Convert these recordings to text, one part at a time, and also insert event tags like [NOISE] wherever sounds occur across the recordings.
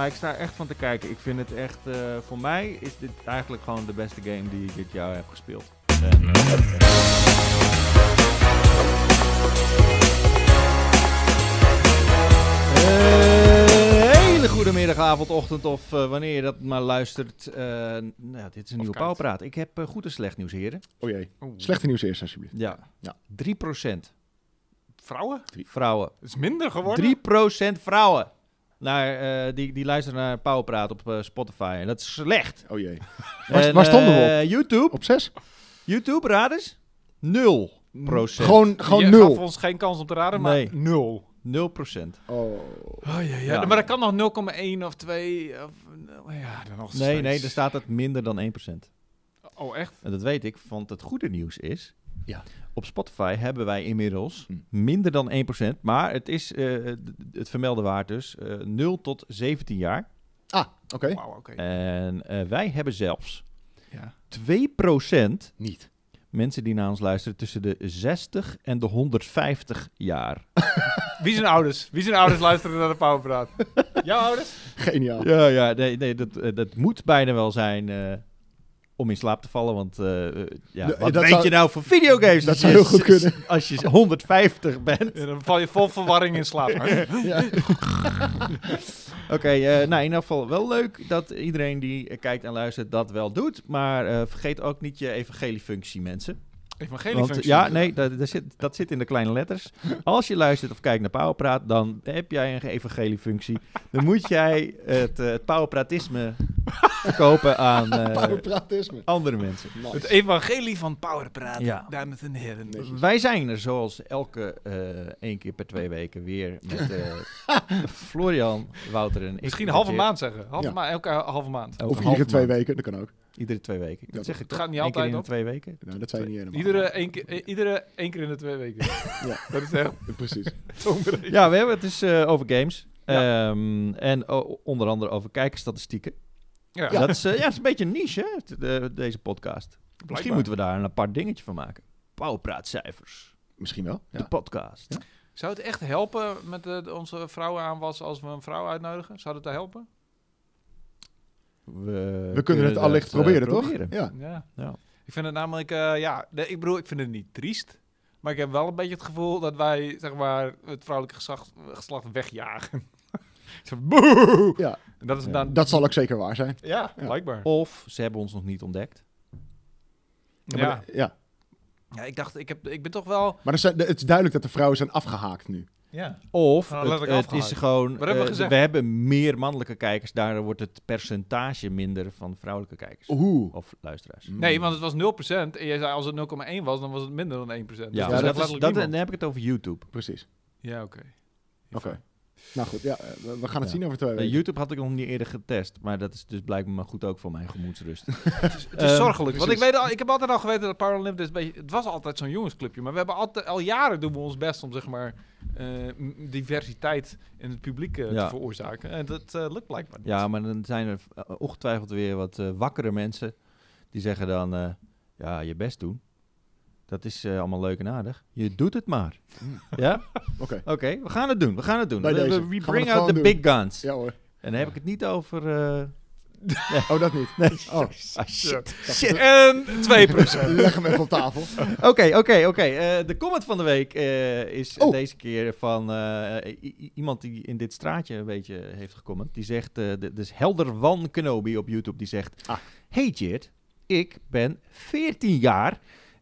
maar ik sta er echt van te kijken. Ik vind het echt, eh, voor mij is dit eigenlijk gewoon de beste game die ik dit jaar heb gespeeld. En, eh, hele goede middag, avond, ochtend of eh, wanneer je dat maar luistert. Eh, nou, dit is een nieuwe. Pauwpraat. Ik heb goed en slecht nieuws, heren. Oh jee. Oeh. Slechte nieuws eerst, alsjeblieft. Ja. Ja. 3% Vrouwen? vrouwen. Het is minder geworden. 3% vrouwen. Naar, eh, die, die luisteren naar Pauwpraat op eh, Spotify. En dat is slecht. Oh jee. Waar, En, waar stonden we op? eh, YouTube, Op zes? YouTube, raad eens. 0 procent. Gewoon, gewoon je nul. gaf ons geen kans om te raden, maar Nee. nul. 0 procent. Oh. Oh, ja, Ja. Maar dat kan nog 0,1 of 2. Of, ja, dan nog Nee, steeds. nee, er staat het minder dan 1 procent. Oh, echt? En dat weet ik, want het goede nieuws is... Ja. Op Spotify hebben wij inmiddels Hm. minder dan 1%. Maar het is eh, het vermelde waard dus eh 0 tot 17 jaar. Ah, oké. Wauw, oké. En eh, wij hebben zelfs Ja. 2% Niet. mensen die naar ons luisteren tussen de 60 en de 150 jaar. [LAUGHS] Wie zijn ouders? Wie zijn ouders luisteren naar de Powerpraat? [LAUGHS] Jouw ouders? Geniaal. Ja, ja, nee, nee dat, dat moet bijna wel zijn eh, om in slaap te vallen. Want eh, eh, ja, De- wat dat weet zou- je nou voor videogames? dat als zou je heel goed kunnen. Als je 150 bent. Ja, dan val je vol verwarring in slaap. [LAUGHS] Ja. [LAUGHS] Oké, eh, nou in ieder geval wel leuk dat iedereen die kijkt en luistert dat wel doet. Maar eh, vergeet ook niet je evangeliefunctie, mensen. Evangelie Want, functie. ja, nee, dat, dat, zit, dat zit in de kleine letters. Als je luistert of kijkt naar Powerpraat, dan heb jij een evangeliefunctie. Dan moet jij het, het Powerpratisme verkopen aan [LAUGHS] eh, andere mensen. Nice. Het evangelie van Powerpraat, Ja. dames en heren. Wij zijn er zoals elke eh één keer per twee weken weer met eh, [LAUGHS] Florian, Wouter en ik. Misschien halve maand zeggen. Halve Ja. ma elke halve maand. elke Of iedere twee maand. weken, dat kan ook. Iedere twee weken. Dat zeg ik het gaat niet altijd in de twee weken. Nou, dat zei je niet helemaal. Iedere één, keer, iedere één keer in de twee weken. [LAUGHS] Ja. Dat is echt Precies. Ja, we hebben het dus eh, over games. Ja. Ehm, en onder andere over kijkersstatistieken. Ja. Dat is, eh, ja, het is een beetje een niche, hè, de- deze podcast. Misschien moeten we daar een apart dingetje van maken. Pauwpraatcijfers. Misschien wel. De Ja. podcast. Zou het echt helpen met de, onze vrouwenaanwas als we een vrouw uitnodigen? Zou dat daar helpen? We, We kunnen het allicht eh, proberen, toch? proberen. Ja. Ja. Ja. Ik vind het namelijk, eh, ja, nee, ik bedoel, ik vind het niet triest. Maar ik heb wel een beetje het gevoel dat wij, zeg maar, het vrouwelijke geslacht, geslacht wegjagen. Zo, boe! Ja. En dat is Ja. dan... Dat zal ook zeker waar zijn. ja, Ja. blijkbaar. Of ze hebben ons nog niet ontdekt. Ja. Ja. Ja. ja, ik dacht, ik, heb, ik ben toch wel... maar er zijn, het is duidelijk dat de vrouwen zijn afgehaakt nu. Ja. Of Nou, het, is gewoon... Wat hebben we eh, gezegd? we hebben meer mannelijke kijkers. Daardoor wordt het percentage minder van vrouwelijke kijkers. Oeh. Of luisteraars. Nee, want het was 0% en jij zei als het 0,1 was, dan was het minder dan 1%. Dus Ja, dat maar is dat is, dat, dan heb ik het over YouTube. Precies. Ja, oké. Oké. Nou goed, ja, eh, we- gaan het Ja. zien over twee weken. YouTube had ik nog niet eerder getest. Maar dat is dus blijkbaar maar goed ook voor mijn gemoedsrust. [LAUGHS] Het is, het is zorgelijk. Want ik, weet al, ik heb altijd al geweten dat Power Olympics een beetje... Het was altijd zo'n jongensclubje. Maar we hebben altijd, al jaren doen we ons best om zeg maar eh, diversiteit in het publiek eh, Ja. te veroorzaken. En dat eh, lukt blijkbaar niet. Ja, maar dan zijn er ongetwijfeld weer wat eh, wakkere mensen. Die zeggen dan, eh, ja, je best doen. Dat is eh, allemaal leuk en aardig. Je doet het maar. Mm. Ja? [LAUGHS] Oké. Oké, we gaan het doen. We gaan het doen. Bij We, deze. we- bring out the doen. big guns. Ja hoor. En dan heb ik het niet over... eh, [LAUGHS] Oh, dat niet. Nee. Oh, ah, shit. Shit. En 2%. [LAUGHS] leg hem even op tafel. Oké, oké, oké. Eh, De comment van de week is Oh. deze keer van iemand die in dit straatje een beetje heeft gecomment. Die zegt, dus Helder Van Kenobi op YouTube, die zegt... Ah. Hey Jit, ik ben 14 jaar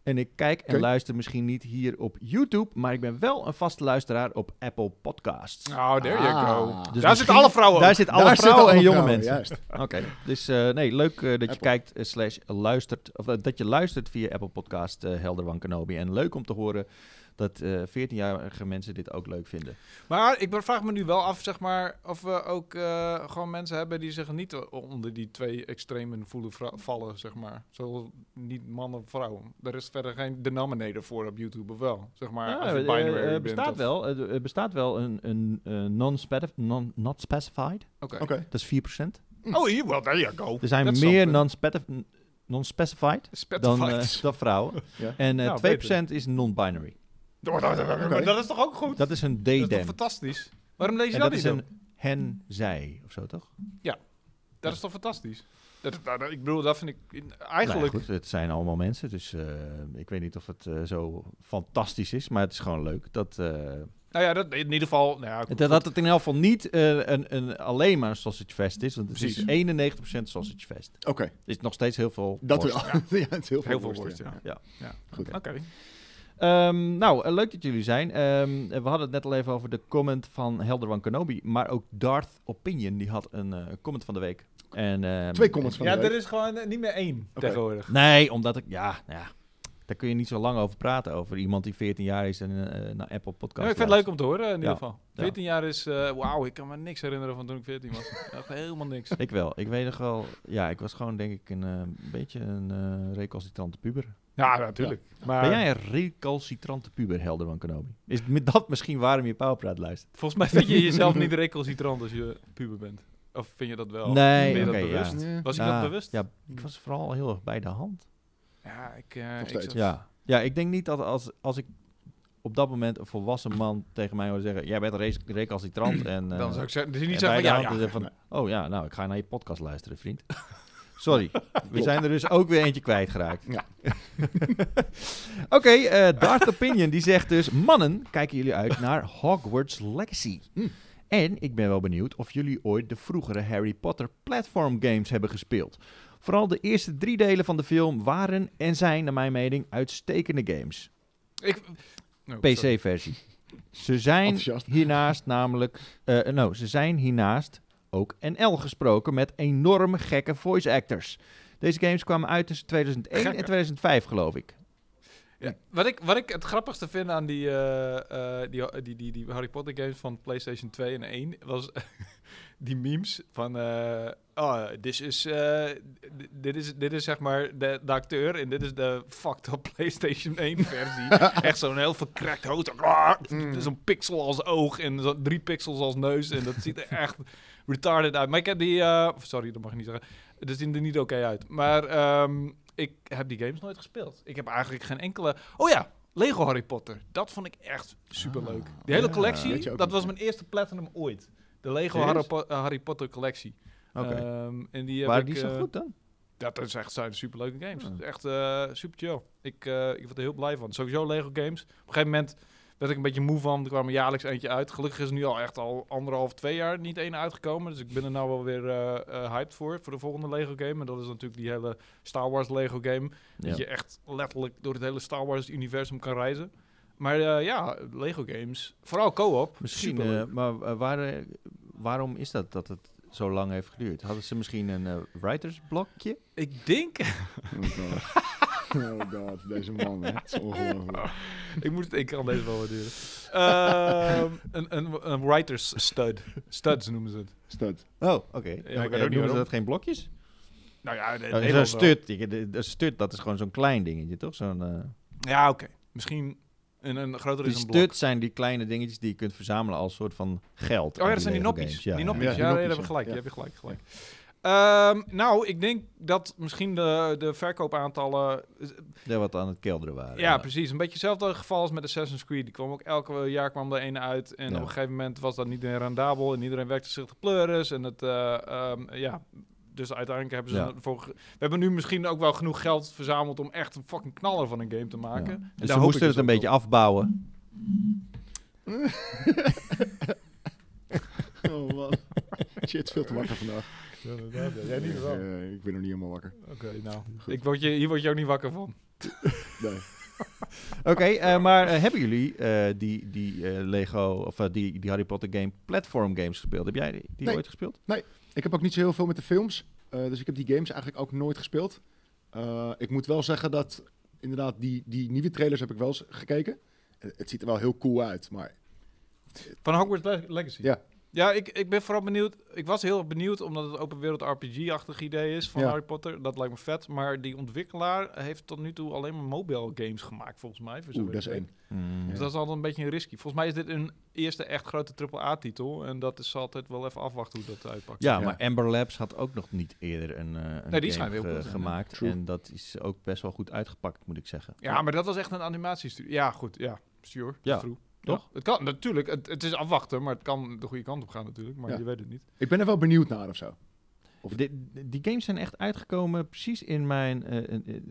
en ik kijk en luister misschien niet hier op YouTube, maar ik ben wel een vaste luisteraar op Apple Podcasts. Oh, there you Ah. go. Dus Daar misschien- zitten alle vrouwen Daar zitten alle Daar vrouwen en jonge vrouwen, mensen. Juist. Oké, dus eh, nee, leuk eh, dat je Apple. kijkt eh, slash luistert, of dat je luistert via Apple Podcast Helder Van Kenobi. En leuk om te horen dat eh 14-jarige mensen dit ook leuk vinden. Maar ik vraag me nu wel af, zeg maar, of we ook eh, gewoon mensen hebben die zich niet onder die twee extremen voelen vallen, zeg maar. Zo niet man of vrouw. Er is verder geen denominator voor op YouTube, of wel? Zeg maar, als je er binary eh, bent bestaat wel, er bestaat wel een, een eh, non-speci- non, not specified. Oké. Oké. Dat is 4%. Oh, hier, well, there you go. Er zijn That's meer non-specified dan, eh, Specified. dan vrouwen. [LAUGHS] Ja. En eh, Nou, 2% is non-binary. Maar dat is toch ook goed? Dat is een Dat is toch D-dem. fantastisch? Waarom lees je En dat, dat is niet een op? hen, zij, of zo toch? Dat is toch fantastisch? Dat, nou, dat- ik bedoel, dat vind ik eigenlijk... Nou ja, goed, het zijn allemaal mensen, dus eh, ik weet niet of het eh, zo fantastisch is, maar het is gewoon leuk dat, eh, Nou ja, dat, in ieder geval... Nou ja, dat, dat het in elk geval niet eh, een, een, alleen maar een sausage fest is, want het Precies. is 91% sausage fest. Oké, Het is nog steeds heel veel dat wel. [LAUGHS] ja, het is heel veel, heel veel worst, worst, ja. ja. Ja. Goed. Oké. Ehm, nou, eh, leuk dat jullie zijn. Ehm, we hadden het net al even over de comment van Helderwan Kenobi, maar ook Darth Opinion, die had een eh, comment van de week. En, ehm, Twee comments van Ja, de er week. is gewoon eh, niet meer één tegenwoordig. Nee, omdat ik, ja, nou ja, daar kun je niet zo lang over praten, over iemand die 14 jaar is en eh, naar Apple Podcast Ja, ik vind het leuk om te horen in ieder Ja. geval. Ja. 14 jaar is, eh, wauw, ik kan me niks herinneren van toen ik 14 was. [LAUGHS] Echt helemaal niks. Ik wel. Ik weet nog wel. Ja, ik was gewoon denk ik een eh, beetje een eh recalcitrante puber. Ja, natuurlijk. Maar Ben jij een recalcitrante puber, Helder van Kenobi? Is dat misschien waarom je Powerpraat luistert? volgens mij vind je jezelf [LAUGHS] niet recalcitrant als je puber bent. Of vind je dat wel? Nee, ben je dat bewust? Ja. Was je Ja, dat bewust? Ja, ik was vooral heel erg bij de hand. Ja, ik... eh, ik zat- Ja, ja ik denk niet dat als, als ik op dat moment een volwassen man tegen mij zou zeggen... Jij bent re recalcitrant [CLEARS THROAT] en... eh, Dan zou ik zeggen, dus niet zeggen van ja, van, Oh ja, nou, ik ga naar je podcast luisteren, vriend. [LAUGHS] Sorry, [LAUGHS] we zijn er dus ook weer eentje kwijtgeraakt. Ja. [LAUGHS] Oké, eh Darth Opinion die zegt dus... Mannen, kijken jullie uit naar Hogwarts Legacy? Hm. En ik ben wel benieuwd of jullie ooit de vroegere Harry Potter platform games hebben gespeeld. Vooral de eerste drie delen van de film waren en zijn, naar mijn mening, uitstekende games. Ik, oh. PC-versie. Ze zijn hiernaast namelijk... eh no, ze zijn hiernaast ook NL gesproken met enorm gekke voice actors. Deze games kwamen uit tussen 2001 en Gekke. 2005, geloof ik. Ja. Wat, ik, wat ik het grappigste vind aan die, eh, eh, die, die, die, die Harry Potter games van PlayStation 2 en 1 was [LAUGHS] die memes van. eh, oh, dit is, dit is, dit is zeg maar de, de acteur en dit is de fucked up [LAUGHS] PlayStation 1 versie. [LAUGHS] Echt zo'n heel verkrekt hoofd. Ah, Mm. Zo'n pixel als oog en zo drie pixels als neus. En dat ziet er echt retarded uit. Maar ik heb die. eh, sorry, dat mag ik niet zeggen. Het ziet er niet oké uit. Maar ehm, ik heb die games nooit gespeeld. Ik heb eigenlijk geen enkele. Oh ja, Lego Harry Potter. Dat vond ik echt super leuk. Ah, Die hele ja, collectie, dat was mijn eerste platinum ooit. De Lego Serieus? Harry, Po- eh, Harry Potter collectie. Oké. Ehm, en die heb Waren ik, die zo eh, goed dan? Dat is echt zijn superleuke games. Ja. Echt super chill. Ik, eh, ik word er heel blij van. Sowieso Lego games. Op een gegeven moment werd ik een beetje moe van. Er kwam er jaarlijks eentje uit. Gelukkig is er nu al echt al anderhalf, twee jaar niet één uitgekomen. Dus ik ben er nou wel weer eh, eh, hyped voor. Voor de volgende Lego game. En dat is natuurlijk die hele Star Wars Lego game. Ja. Dat je echt letterlijk door het hele Star Wars universum kan reizen. Maar eh, ja, Lego games. Vooral co-op. Misschien, eh, maar waar, waarom is dat dat het zo lang heeft geduurd? Hadden ze misschien een eh, writersblokje? Ik denk... [LAUGHS] Oh god. Deze man, hè. Het is ongelooflijk. [LAUGHS] ik, moet, ik kan deze wel waarderen. Ehm, een, een, een writer's stud. Studs noemen ze het. Stud. Oh, oké. Ja, noemen ze dat geen blokjes? Nou ja, de, Oh, Nederland zo'n wel. stut, je- de- de stut, dat is gewoon zo'n klein dingetje, toch? Zo'n, eh, Ja, oké. Misschien een, een groter die is een stut blok. zijn die kleine dingetjes die je kunt verzamelen als soort van geld. Oh ja, dat zijn die noppies. Ja, die ja, noppies. ja. Ja, die je gelijk. ja. Je hebt je gelijk. gelijk. Ehm, nou, ik denk dat misschien de, de verkoopaantallen... ja, wat aan het kelderen waren. Ja, precies. Een beetje hetzelfde geval als met Assassin's Creed. Die kwam ook elke jaar kwam er een uit. En Ja. op een gegeven moment was dat niet meer rendabel. En iedereen werkte zich te pleuris. En het, eh, ehm, ja... Dus uiteindelijk hebben ze Ja. ge- We hebben nu misschien ook wel genoeg geld verzameld om echt een fucking knaller van een game te Ja. maken. En Dus daar ze moesten het een beetje op. afbouwen. [LAUGHS] Oh man. Shit, veel te wakker vandaag. Jij niet wel. Eh, ik ben nog niet helemaal wakker. Oké, nou. Ik word je, hier word je ook niet wakker van. [LAUGHS] Nee. [LAUGHS] Oké, eh, maar eh, hebben jullie eh, die, die eh, Lego of die, die Harry Potter game platform games gespeeld? Heb jij die, die Nee. ooit gespeeld? Ik heb ook niet zo heel veel met de films. eh, dus ik heb die games eigenlijk ook nooit gespeeld. Eh, ik moet wel zeggen dat inderdaad die, die nieuwe trailers heb ik wel eens gekeken. Het ziet er wel heel cool uit, maar Van Hogwarts Le- Legacy. Ja. Ja, ik, ik ben vooral benieuwd. Ik was heel erg benieuwd omdat het open wereld RPG-achtig idee is van Ja. Harry Potter. Dat lijkt me vet. Maar die ontwikkelaar heeft tot nu toe alleen maar mobile games gemaakt, volgens mij. voor oeh, zover dat is ik weet. één. Hmm. Dus Ja. dat is altijd een beetje een risky. Volgens mij is dit een eerste echt grote AAA-titel. En dat is altijd wel even afwachten hoe dat uitpakt. Ja, Ja. maar Amber Labs had ook nog niet eerder een, eh een Nee, die game heel goed gemaakt. True. En dat is ook best wel goed uitgepakt, moet ik zeggen. Ja, maar dat was echt een animatiestudio. Ja, goed. Ja, sure. Ja. Ja. True. Toch? Ja, het kan natuurlijk. Het, het is afwachten, maar het kan de goede kant op gaan natuurlijk. Maar Ja. je weet het niet. Ik ben er wel benieuwd naar of zo. Of die, die games zijn echt uitgekomen precies in mijn eh, eh, eh,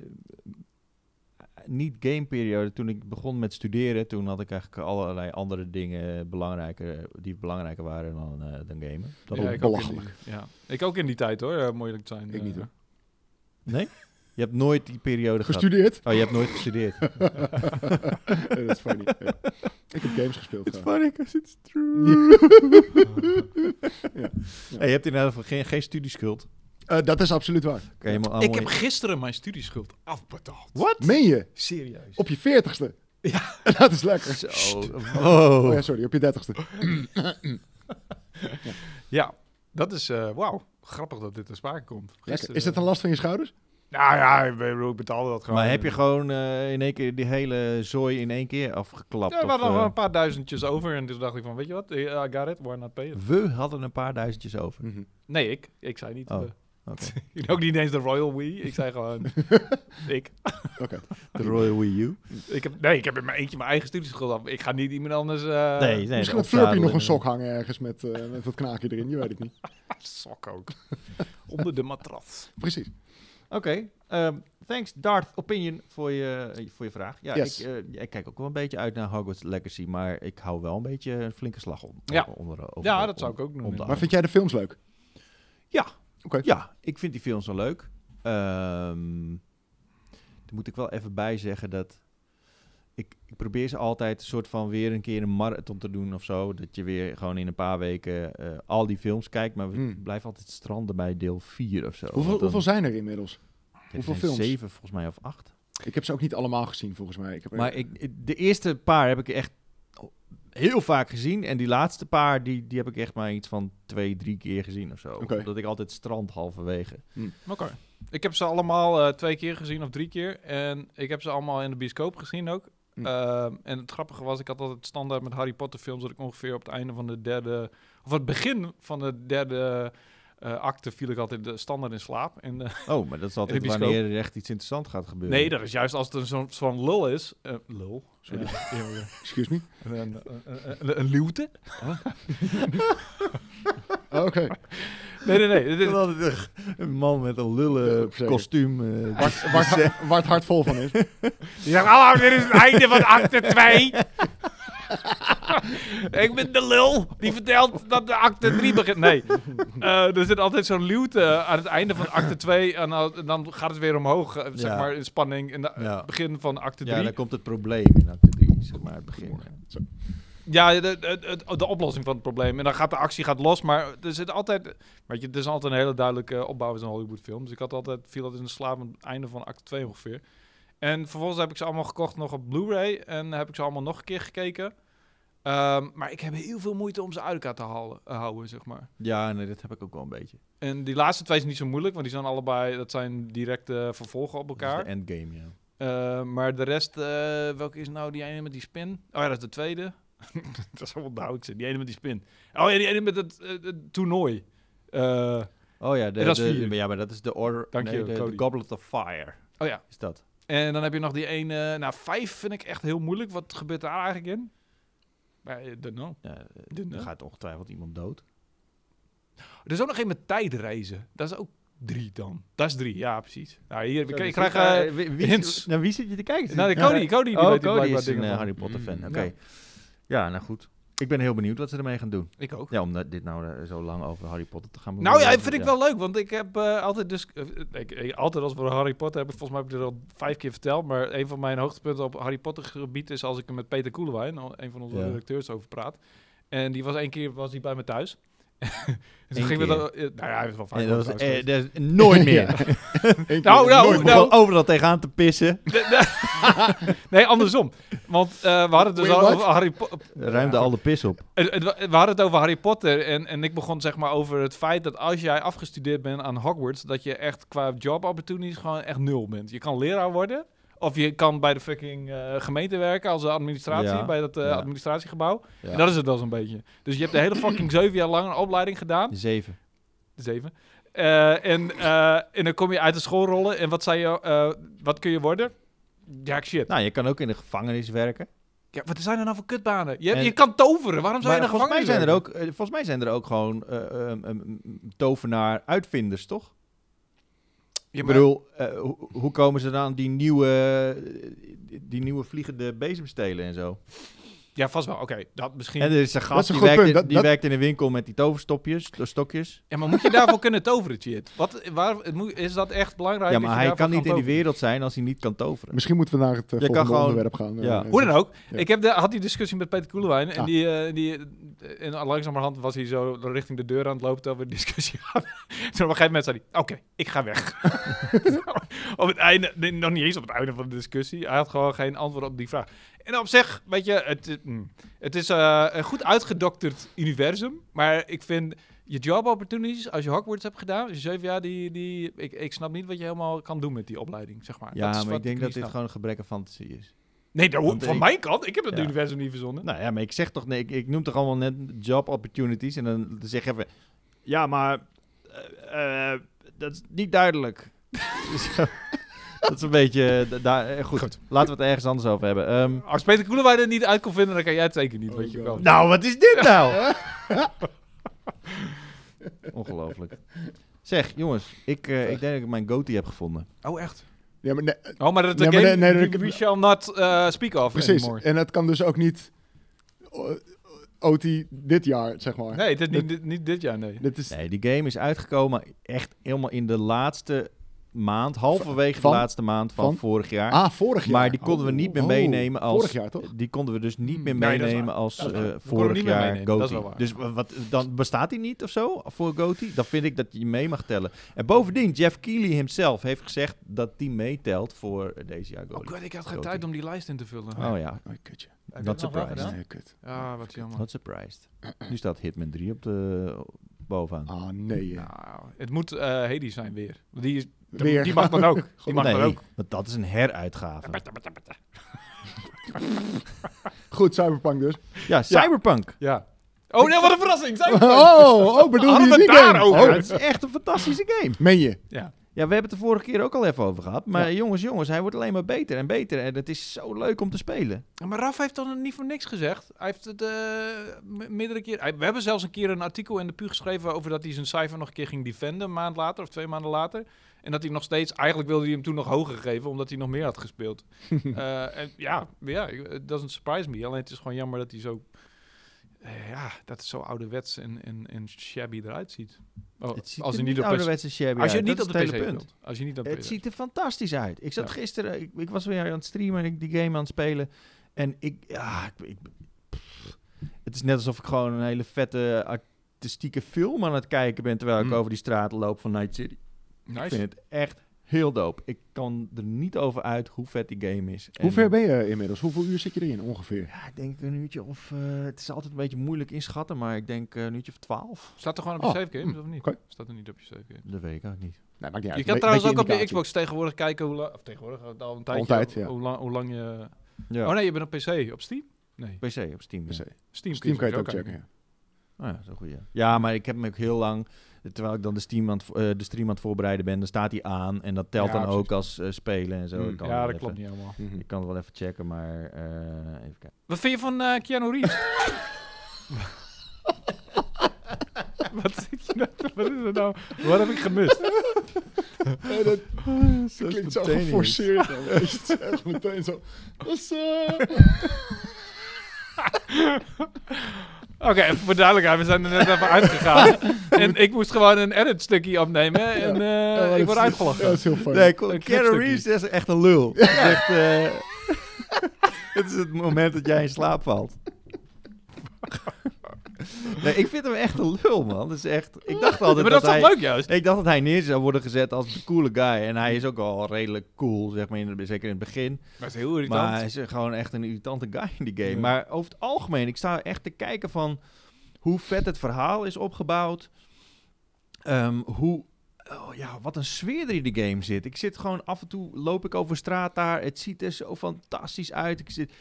niet-gameperiode. Toen ik begon met studeren, toen had ik eigenlijk allerlei andere dingen belangrijker, die belangrijker waren dan, eh, dan gamen. Dat ja, ook ik ook belachelijk. die, ja. ik ook in die tijd hoor, uh, moeilijk te zijn. Ik niet, hoor. Nee? Je hebt nooit die periode gehad. Gestudeerd? Oh, je hebt nooit gestudeerd. [LAUGHS] Dat is funny. ja. Ik heb games gespeeld. It's gewoon. funny because it's true. [LAUGHS] Ja. Hey, je hebt inderdaad geen, geen studieschuld. Eh, dat is absoluut waar. Ik heb gisteren mijn studieschuld afbetaald. Wat? Meen je? Serieus. Op je veertigste? Ja. [LAUGHS] dat is lekker. Zo. Oh ja, sorry, op je dertigste. [CLEARS THROAT] Ja, dat is, eh wauw, grappig dat dit ter sprake komt. Gisteren, Is dat een last van je schouders? Nou ja, ik betaalde dat gewoon. Maar heb je gewoon eh, in één keer die hele zooi in één keer afgeklapt? Ja, we hadden nog eh, een paar duizendjes over en toen dacht ik van, weet je wat, I got it, why not pay it? we hadden een paar duizendjes over. Mhm. Nee, ik. Ik zei niet. Oh, we. Oké. [LAUGHS] Ik ook niet eens de Royal We. Ik zei gewoon, [LAUGHS] ik. Oké. [LAUGHS] De Royal Wii U. ik heb, nee, ik heb in mijn eentje mijn eigen studieschuld af. Ik ga niet iemand anders... eh nee, nee. Misschien had Flurpy nog een sok hangen ergens met, eh, met wat knaakje erin. Je weet het niet. Sok ook. Onder de matras. Precies. Oké. ehm, thanks, Darth Opinion, voor je, voor je vraag. Ja, Yes. ik, eh, ik kijk ook wel een beetje uit naar Hogwarts Legacy, maar ik hou wel een beetje een flinke slag om. Ja. onder, over, Ja, om- dat zou ik ook ja. Maar vind jij de films leuk? Ja. Oké. Ja, ik vind die films wel leuk. Ehm daar moet ik wel even bij zeggen dat ik, ik probeer ze altijd een soort van weer een keer een marathon te doen of zo. Dat je weer gewoon in een paar weken eh, al die films kijkt. Maar we Hmm. blijven altijd stranden bij deel 4 of zo. Hoeveel, dan- hoeveel zijn er inmiddels? Er hoeveel zijn films? Zeven volgens mij of acht. Ik heb ze ook niet allemaal gezien, volgens mij. Ik heb Maar ik, ik- de eerste paar heb ik echt heel vaak gezien. En die laatste paar, die, die heb ik echt maar iets van twee, drie keer gezien of zo. Omdat ik altijd strand halverwege. Oké. Ik heb ze allemaal eh, twee keer gezien of drie keer. En ik heb ze allemaal in de bioscoop gezien ook. Hm. Ehm, en het grappige was, ik had altijd standaard met Harry Potter films... dat ik ongeveer op het einde van de derde... of het begin van de derde eh, acte viel ik altijd de standaard in slaap. En, eh, [LAUGHS] Oh, maar dat is altijd wanneer er echt iets interessants gaat gebeuren. nee, dat is juist als het een zo'n zo'n lul is. eh, lul? Sorry. Ja. [LAUGHS] Excuse me? Een, een, een, een, een luwte? Oh, Oké. [LAUGHS] Nee, nee, nee. Dit is- [LAUGHS] altijd een- man met een lullen kostuum. eh, Waar, waar, waar het hart vol van is. [LAUGHS] Die zegt, hallo, dit is het einde van acte 2. [LAUGHS] ik ben de lul die vertelt dat de acte 3 begint. Nee, Eh, er zit altijd zo'n luwte aan het einde van acte 2. En dan, en dan gaat het weer omhoog, eh, zeg Ja. maar, in spanning. In het Ja. begin van acte 3. ja, dan komt het probleem in acte 3, zeg maar, het begin. Zo. Ja, de, de, de, de oplossing van het probleem. En dan gaat de actie gaat los, maar er zit altijd... Weet je, het is altijd een hele duidelijke opbouw in zo'n Hollywood film. Dus ik had altijd, viel altijd in de slaap aan het einde van acte 2 ongeveer. En vervolgens heb ik ze allemaal gekocht nog op Blu-ray. En heb ik ze allemaal nog een keer gekeken. Ehm, maar ik heb heel veel moeite om ze uit elkaar te halen, eh, houden, zeg maar. Ja, nee, dat heb ik ook wel een beetje. En die laatste twee zijn niet zo moeilijk, want die zijn allebei... Dat zijn directe vervolgen op Dat is elkaar. de endgame, ja. Eh, maar de rest, eh, welke is nou die ene met die spin? Oh ja, dat is de tweede. [LAUGHS] dat is wel duidelijk. Die ene met die spin. Oh ja, die ene met het, eh, het toernooi. Eh, Oh ja, de, dat is de- ja, maar dat is de Order... Dank nee, je, de. Goblet of Fire oh ja. is dat. En dan heb je nog die ene... Nou, vijf vind ik echt heel moeilijk. Wat gebeurt daar eigenlijk in? Maar, I don't know. Ja, dan gaat ongetwijfeld iemand dood. Er is ook nog een met tijdreizen. Dat is ook drie dan. Dat is drie, ja, precies. Nou, hier, Zo, ik krijg... eh, wie, wie, hints. Naar wie zit je te kijken? nou, de. Cody, Cody, die oh, weet Cody is een eh. Harry Potter fan. Mm, Oké. ja. Ja. nou goed. Ik ben heel benieuwd wat ze ermee gaan doen. Ik ook. Ja, om dit nou eh, zo lang over Harry Potter te gaan Nou ja, vind ik wel leuk, want ik heb eh, altijd dus... eh, ik, ik- altijd als we Harry Potter hebben, volgens mij heb ik het al vijf keer verteld, maar een van mijn hoogtepunten op Harry Potter gebied is als ik er met Peter Koelewijn, een van onze Ja. redacteurs, over praat. En die was één keer was hij bij me thuis. [LAUGHS] en toen Eén gingen we keer? dan... eh, nou ja, hij is wel vaak En bij dat was, eh, dat is nooit [LAUGHS] meer. [LAUGHS] Ja. Nou, nou, nooit meer. nou. Overal tegenaan te pissen. nee, andersom. Want eh, we hadden het dus al over Harry Potter. Ruimde al de pis op. We hadden het over Harry Potter en, en ik begon zeg maar over het feit dat als jij afgestudeerd bent aan Hogwarts, dat je echt qua job opportunities gewoon echt nul bent. Je kan leraar worden of je kan bij de fucking eh, gemeente werken als administratie, Ja, bij dat eh, ja. administratiegebouw. Ja. En dat is het wel zo'n beetje. Dus je hebt de hele fucking zeven jaar lang een opleiding gedaan. Zeven. Zeven. Eh, en, en dan kom je uit de schoolrollen en wat, zei je, wat kun je worden? Ja, shit. Nou, je kan ook in de gevangenis werken. Ja, wat zijn er nou voor kutbanen? Je, En- je kan toveren. Waarom zou je in de volgens mij, zijn er gevangenis ook, volgens mij zijn er ook gewoon eh, eh, eh, tovenaar uitvinders, toch? Ik maar- bedoel, eh, hoe, hoe komen ze dan aan die nieuwe, eh, die nieuwe vliegende bezemstelen en zo? Ja, vast wel. Oké, dat misschien. En er is een gast is een die, werkt, in, Dat- die dat- werkt in een winkel met die toverstopjes, de stokjes. Ja, maar moet je daarvoor kunnen toveren, shit? Wat, waar, het moet, is dat echt belangrijk? Ja, dat maar je hij kan niet in die wereld zijn als hij niet kan toveren. Misschien moeten we naar het eh, volgende gewoon- onderwerp gaan. ja. eh, Hoe dan ook. Ja. Ik heb de, had die discussie met Peter Koelewijn. En Ah. die, eh, die en langzamerhand was hij zo richting de deur aan het lopen terwijl we de discussie [LAUGHS] hadden. Toen op een gegeven moment zei hij, oké, ik ga weg. [LAUGHS] op het einde, nee, nog niet eens op het einde van de discussie. Hij had gewoon geen antwoord op die vraag. En op zich, weet je, het, het, mm, is eh, een goed uitgedokterd universum. Maar ik vind je job opportunities, als je Hogwarts hebt gedaan, als je zeven jaar, die, die, ik, ik snap niet wat je helemaal kan doen met die opleiding, zeg maar. Ja, is maar ik denk dat dit snap. gewoon een gebrek aan fantasie is. Nee, dat, Want van ik- mijn kant. Ik heb het Ja. universum niet verzonnen. Nou ja, maar ik zeg toch, nee, ik, ik noem toch allemaal net job opportunities en dan zeg je even, ja, maar eh, eh, dat is niet duidelijk. [LAUGHS] [LAUGHS] Dat is een beetje, eh, daar, eh, goed, Goed. laten we het ergens anders over hebben. Ehm, Als Peter Koelewijn er niet uit kon vinden, dan kan jij het zeker niet. Oh weet je wel. nou, wat is dit nou? [LAUGHS] Ongelooflijk. Zeg, jongens, ik, eh, ik denk dat ik mijn goatee heb gevonden. Oh, echt? Ja, maar nee, Oh, maar dat de game, nee, nee, we, dat- we shall not eh, speak of precies. anymore. En het kan dus ook niet OT dit jaar, zeg maar. Nee, is niet, dit- niet dit jaar, nee. Dit is, Nee, die game is uitgekomen echt helemaal in de laatste maand, halverwege Van? de laatste maand van, Van? vorig jaar. ah, vorig jaar. Maar die konden we niet meer Oh, meenemen als... Vorig jaar, toch? Die konden we dus niet Hmm. meer Nee, meenemen als eh, hem vorig jaar. Dus wa- wat, dan bestaat hij niet of zo voor Goatie? Dan vind ik dat je mee mag tellen. En bovendien, Jeff Keighley himself heeft gezegd dat die meetelt voor deze jaar Oh Goatie. god, ik had geen tijd om die lijst in te vullen. Oh ja, Oh, kutje. Not surprised. gedaan? Nee, kut. Ja, wat jammer. not surprised. Nu staat Hitman 3 op de bovenaan. Ah, nee. ja. Nou, het moet eh Hades zijn weer. Die, is, Weer. die mag dan ook. [LAUGHS] Die mag nee, dan ook. want dat is een heruitgave. [LAUGHS] Goed, Cyberpunk dus. Ja, Cyberpunk. Ja. Oh nee, wat een verrassing! We- Oh, oh, bedoel je die game? daarover? Oh, het is echt een fantastische game. meen je? Ja. Ja, we hebben het de vorige keer ook al even over gehad. Maar Ja. jongens, jongens, hij wordt alleen maar beter en beter. En het is zo leuk om te spelen. Ja, Maar Raf heeft dan niet voor niks gezegd. Hij heeft het eh, me- meerdere keer. we hebben zelfs een keer een artikel in de PU geschreven over dat hij zijn cijfer nog een keer ging defenden, een maand later of twee maanden later. En dat hij nog steeds, eigenlijk wilde hij hem toen nog hoger geven, omdat hij nog meer had gespeeld. [LAUGHS] Eh, en ja, ja, doesn't surprise me. Alleen het is gewoon jammer dat hij zo, ja, dat het zo ouderwets en, en, en shabby eruit ziet. Oh, ziet als hij niet niet op PC ouderwetse shabby als je niet op de hele punt. Als je niet op Het ziet er fantastisch uit. Ik zat Ja. gisteren, ik, ik was weer aan het streamen en ik die game aan het spelen. En ik, ja, ik, het is net alsof ik gewoon een hele vette artistieke film aan het kijken ben terwijl ik Hmm. over die straten loop van Night City. Ik vind het echt heel dope. Ik kan er niet over uit hoe vet die game is. Hoe ver ben je inmiddels? Hoeveel uur zit je erin ongeveer? Ja, ik denk een uurtje of... eh, het is altijd een beetje moeilijk inschatten, maar ik denk eh, een uurtje of twaalf. Staat er gewoon op je Oh, save games of niet? oké. Staat er niet op je save games? Dat weet ik ook niet. Nee, maakt niet uit. Je kan Be- trouwens ook op je. Xbox tegenwoordig kijken hoe lang... Of tegenwoordig, al een tijdje. Altijd, ja. hoe, lang, hoe lang je... Ja, Oh nee, je bent op PC. Op Steam? Nee. PC op Steam. Ja. se. Steam, Steam kan je het ook checken. ja. Oh ja, zo goed, ja. Ja, maar ik heb hem ook heel lang... Terwijl ik dan de, Steam aan het, eh, de stream aan het voorbereiden ben, dan staat hij aan. En dat telt Ja, dan precies. ook als eh, spelen en zo. Ik kan Ja, dat even- klopt niet helemaal. Mhm. Ik kan het wel even checken, maar eh, even kijken. Wat vind je van eh Keanu Reeves? [LAUGHS] [LAUGHS] Wat zit je nou Wat is er nou? Wat heb ik gemist? [LAUGHS] Ja, dat Zo klinkt zo geforceerd. dan. Weet je, Het is echt meteen zo. What's up? Oké, voor duidelijkheid. We zijn er net even uitgegaan. [LAUGHS] en ik moest gewoon een edit stukje opnemen. En eh, Ja, ik word uitgelachen. Ja, dat is heel fijn. Nee, Keanu. Reeves is echt een lul. Het is echt... eh, [LAUGHS] het is het moment dat jij in slaap valt. [LAUGHS] [LAUGHS] nee, ik vind hem echt een lul, man. Dat is echt... Ik dacht altijd maar dat is hij... leuk juist? Ik dacht dat hij neer zou worden gezet als de coole guy. En hij is ook al redelijk cool, zeg maar, in zeker in het begin. Is heel irritant. Maar hij is gewoon echt een irritante guy in die game. Ja. Maar over het algemeen, ik sta echt te kijken van hoe vet het verhaal is opgebouwd. Ehm, hoe, oh ja, wat een sfeer er in die game zit. Ik zit gewoon af en toe, loop ik over straat daar. Het ziet er zo fantastisch uit. Ik zit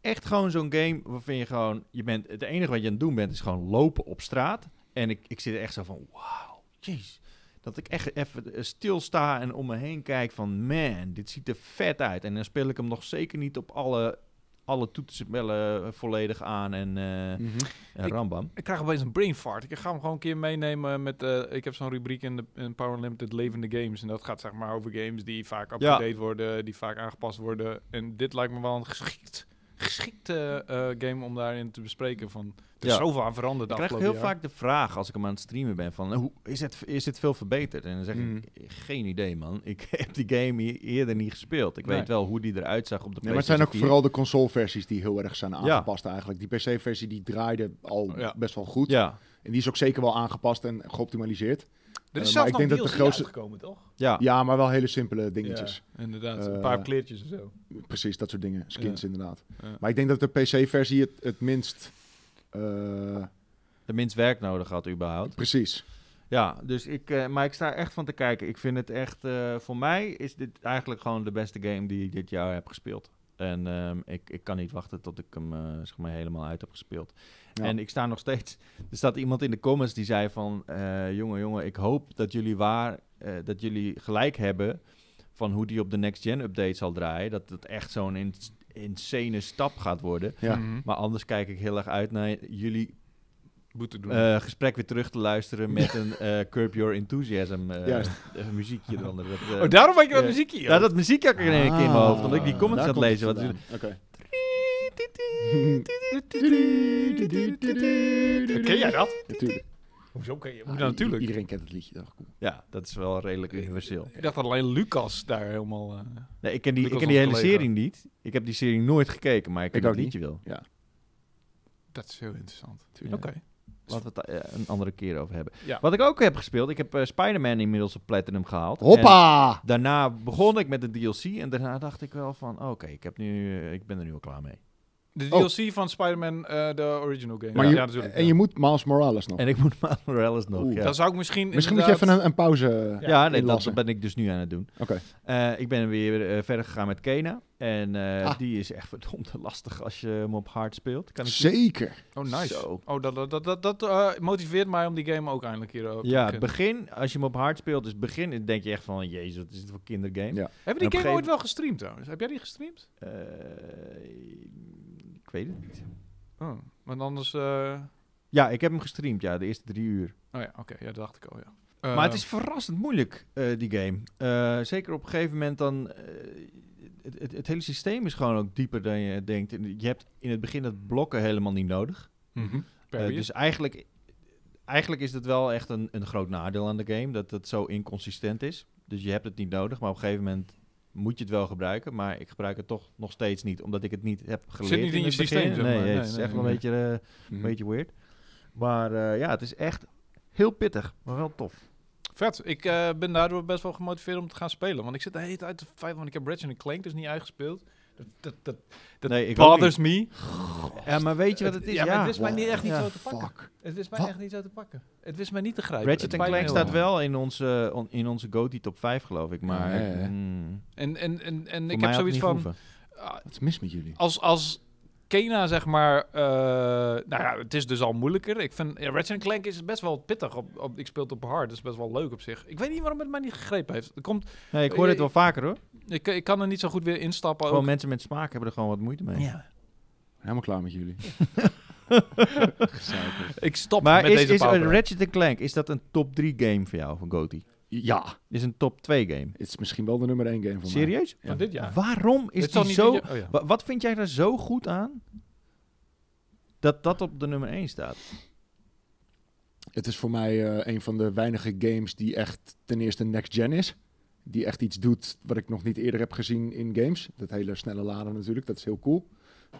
echt gewoon zo'n game waarvan je gewoon, je bent, het enige wat je aan het doen bent is gewoon lopen op straat. En ik, ik zit er echt zo van, wauw, jeez. Dat ik echt even eh, stilsta en om me heen kijk van, man, dit ziet er vet uit. En dan speel ik hem nog zeker niet op alle alle toetsenbellen volledig aan en, eh en Ik- rambam. Ik krijg opeens een brain fart. Ik ga hem gewoon een keer meenemen met... eh, ik heb zo'n rubriek in, de, in Power Unlimited Levende Games. En dat gaat zeg maar over games die vaak up-to-date worden, die vaak aangepast worden. En dit lijkt me wel een geschikt, geschikte eh, game om daarin te bespreken. Van, er is Ja. zoveel aan veranderd Ik krijg heel jaar. vaak de vraag als ik hem aan het streamen ben van, hoe, is, het, is het veel verbeterd? En dan zeg Mhm. ik, geen idee man. [LAUGHS] Ik heb die game e- eerder niet gespeeld. Ik Nee. weet wel hoe die eruit zag op de Nee, maar het zijn ook PlayStation 4. vooral de console-versies die heel erg zijn aangepast eigenlijk. Die PC-versie die draaide al Ja. best wel goed. Ja, En die is ook zeker wel aangepast en geoptimaliseerd. Er Eh, is zelfs ik nog denk dat de DLC grootste- uitgekomen, toch? ja. Ja, maar wel hele simpele dingetjes. Ja, inderdaad. Eh, een paar kleertjes en zo. Precies, dat soort dingen. Skins inderdaad. Ja. Maar ik denk dat de PC-versie het, het minst... eh, de minst werk nodig had überhaupt. precies. Ja, dus ik, eh, maar ik sta echt van te kijken. Ik vind het echt, eh, voor mij is dit eigenlijk gewoon de beste game die ik dit jaar heb gespeeld. En ehm, ik, ik kan niet wachten tot ik hem eh, zeg maar helemaal uit heb gespeeld. Ja. En ik sta nog steeds. Er staat iemand in de comments die zei van, eh, jongen, jongen, ik hoop dat jullie waar, eh, dat jullie gelijk hebben van hoe die op de next gen update zal draaien. Dat het echt zo'n in, insane stap gaat worden. Ja. Mhm. Maar anders kijk ik heel erg uit naar jullie doen. eh, gesprek weer terug te luisteren met [LAUGHS] een eh, Curb Your Enthusiasm eh, Juist. eh, muziekje eronder. Dat, eh, oh, daarom had je dat muziekje. ja, dat muziekje had ik in één keer in mijn hoofd, omdat ik die Ah, comments daar aan het komt lezen was. vandaan. Oké. Ken jij dat? Natuurlijk. Hoezo ken je? Ah, Ja, natuurlijk. Iedereen kent het liedje. toch? Cool. Ja, dat is wel redelijk universeel. Ik dacht dat alleen Lucas daar helemaal... eh, Nee, ik ken die, ik ken die hele collega. serie niet. Ik heb die serie nooit gekeken, maar ik ken Ik het liedje wel. dat is heel interessant. Oké. Laten we het eh, een andere keer over hebben. Ja. Wat ik ook heb gespeeld, ik heb eh, Spider-Man inmiddels op Platinum gehaald. En Hoppa! daarna begon ik met de DLC en daarna dacht ik wel van, oké, ik heb nu, ik ben er nu al klaar mee. De Oh. DLC van Spider-Man, eh, de original game. Maar ja, je, ja, natuurlijk. en ja. je moet Miles Morales nog. En ik moet Miles Morales nog, Oeh. ja. Dan zou ik misschien Misschien moet je even een, een pauze Ja, nee, dat ben ik dus nu aan het doen. Oké. Eh, ik ben weer eh, verder gegaan met Kena. En eh, Ah. die is echt verdomd [LAUGHS] lastig als je hem op hard speelt. Kan ik Zeker. Oh, nice. Zo. Oh, dat, dat, dat, dat, dat, eh, motiveert mij om die game ook eindelijk hier op te Ja, het begin, als je hem op hard speelt, is het begin, denk je echt van, jezus, wat is dit voor kindergame? Ja. Hebben op die game ooit wel gestreamd trouwens? Heb jij die gestreamd? Eh, ik weet het niet. Oh, want anders... eh, Ja, ik heb hem gestreamd, ja, de eerste drie uur. Oh ja, oké. ja, dat dacht ik al, ja. maar Eh, het is verrassend moeilijk, eh, die game. Eh, zeker op een gegeven moment dan... het, het, het hele systeem is gewoon ook dieper dan je denkt. En Je hebt in het begin het blokken helemaal niet nodig. mhm. Eh, dus eigenlijk, eigenlijk is het wel echt een, een groot nadeel aan de game. Dat het zo inconsistent is. Dus je hebt het niet nodig. Maar op een gegeven moment moet je het wel gebruiken. Maar ik gebruik het toch nog steeds niet. Omdat ik het niet heb geleerd niet in je het systeem, Nee, het Nee, is echt wel een beetje, eh, een beetje weird. Maar eh, ja, het is echt heel pittig. Maar wel tof. Vet. Ik eh, ben daardoor best wel gemotiveerd om te gaan spelen. Want ik zit de hele tijd te vijf, want ik heb Ratchet Clank dus niet uitgespeeld. Dat, dat, dat, dat Nee, ik bothers me. Ja, maar weet je wat het is? Ja, Ja, het is mij niet echt niet Ja. zo te pakken. Het is mij Wat? echt niet zo te pakken. Het wist mij niet te grijpen. Ratchet Het Clank staat wel in onze, on- in onze GOTY top 5 geloof ik. Maar Ja, ja, ja. mm, En, en, en, en ik heb zoiets van... ah, Wat is mis met jullie? als, als Kena, zeg maar... eh, nou ja, het is dus al moeilijker. Ik vind... Ja, Ratchet Clank is best wel pittig. Op, op, ik speel het op hard. Dat is best wel leuk op zich. Ik weet niet waarom het mij niet gegrepen heeft. Er komt, Nee, ik hoor dit wel vaker hoor. ik, ik kan er niet zo goed weer instappen. Gewoon ook. mensen met smaak hebben er gewoon wat moeite mee. Ja. Helemaal klaar met jullie. [LAUGHS] Ik stop Maar met is, deze is uh, Ratchet Clank, is dat een top 3 game voor jou van GOTY? Ja, Is een top 2 game? het is misschien wel de nummer 1 game van mij. Serieus? Van dit jaar. Waarom is Dit zal die niet zo... oh ja. Wa- wat vind jij daar zo goed aan? Dat dat op de nummer 1 staat. Het is voor mij eh, een van de weinige games die echt ten eerste next gen is. Die echt iets doet wat ik nog niet eerder heb gezien in games. Dat hele snelle laden natuurlijk, dat is heel cool.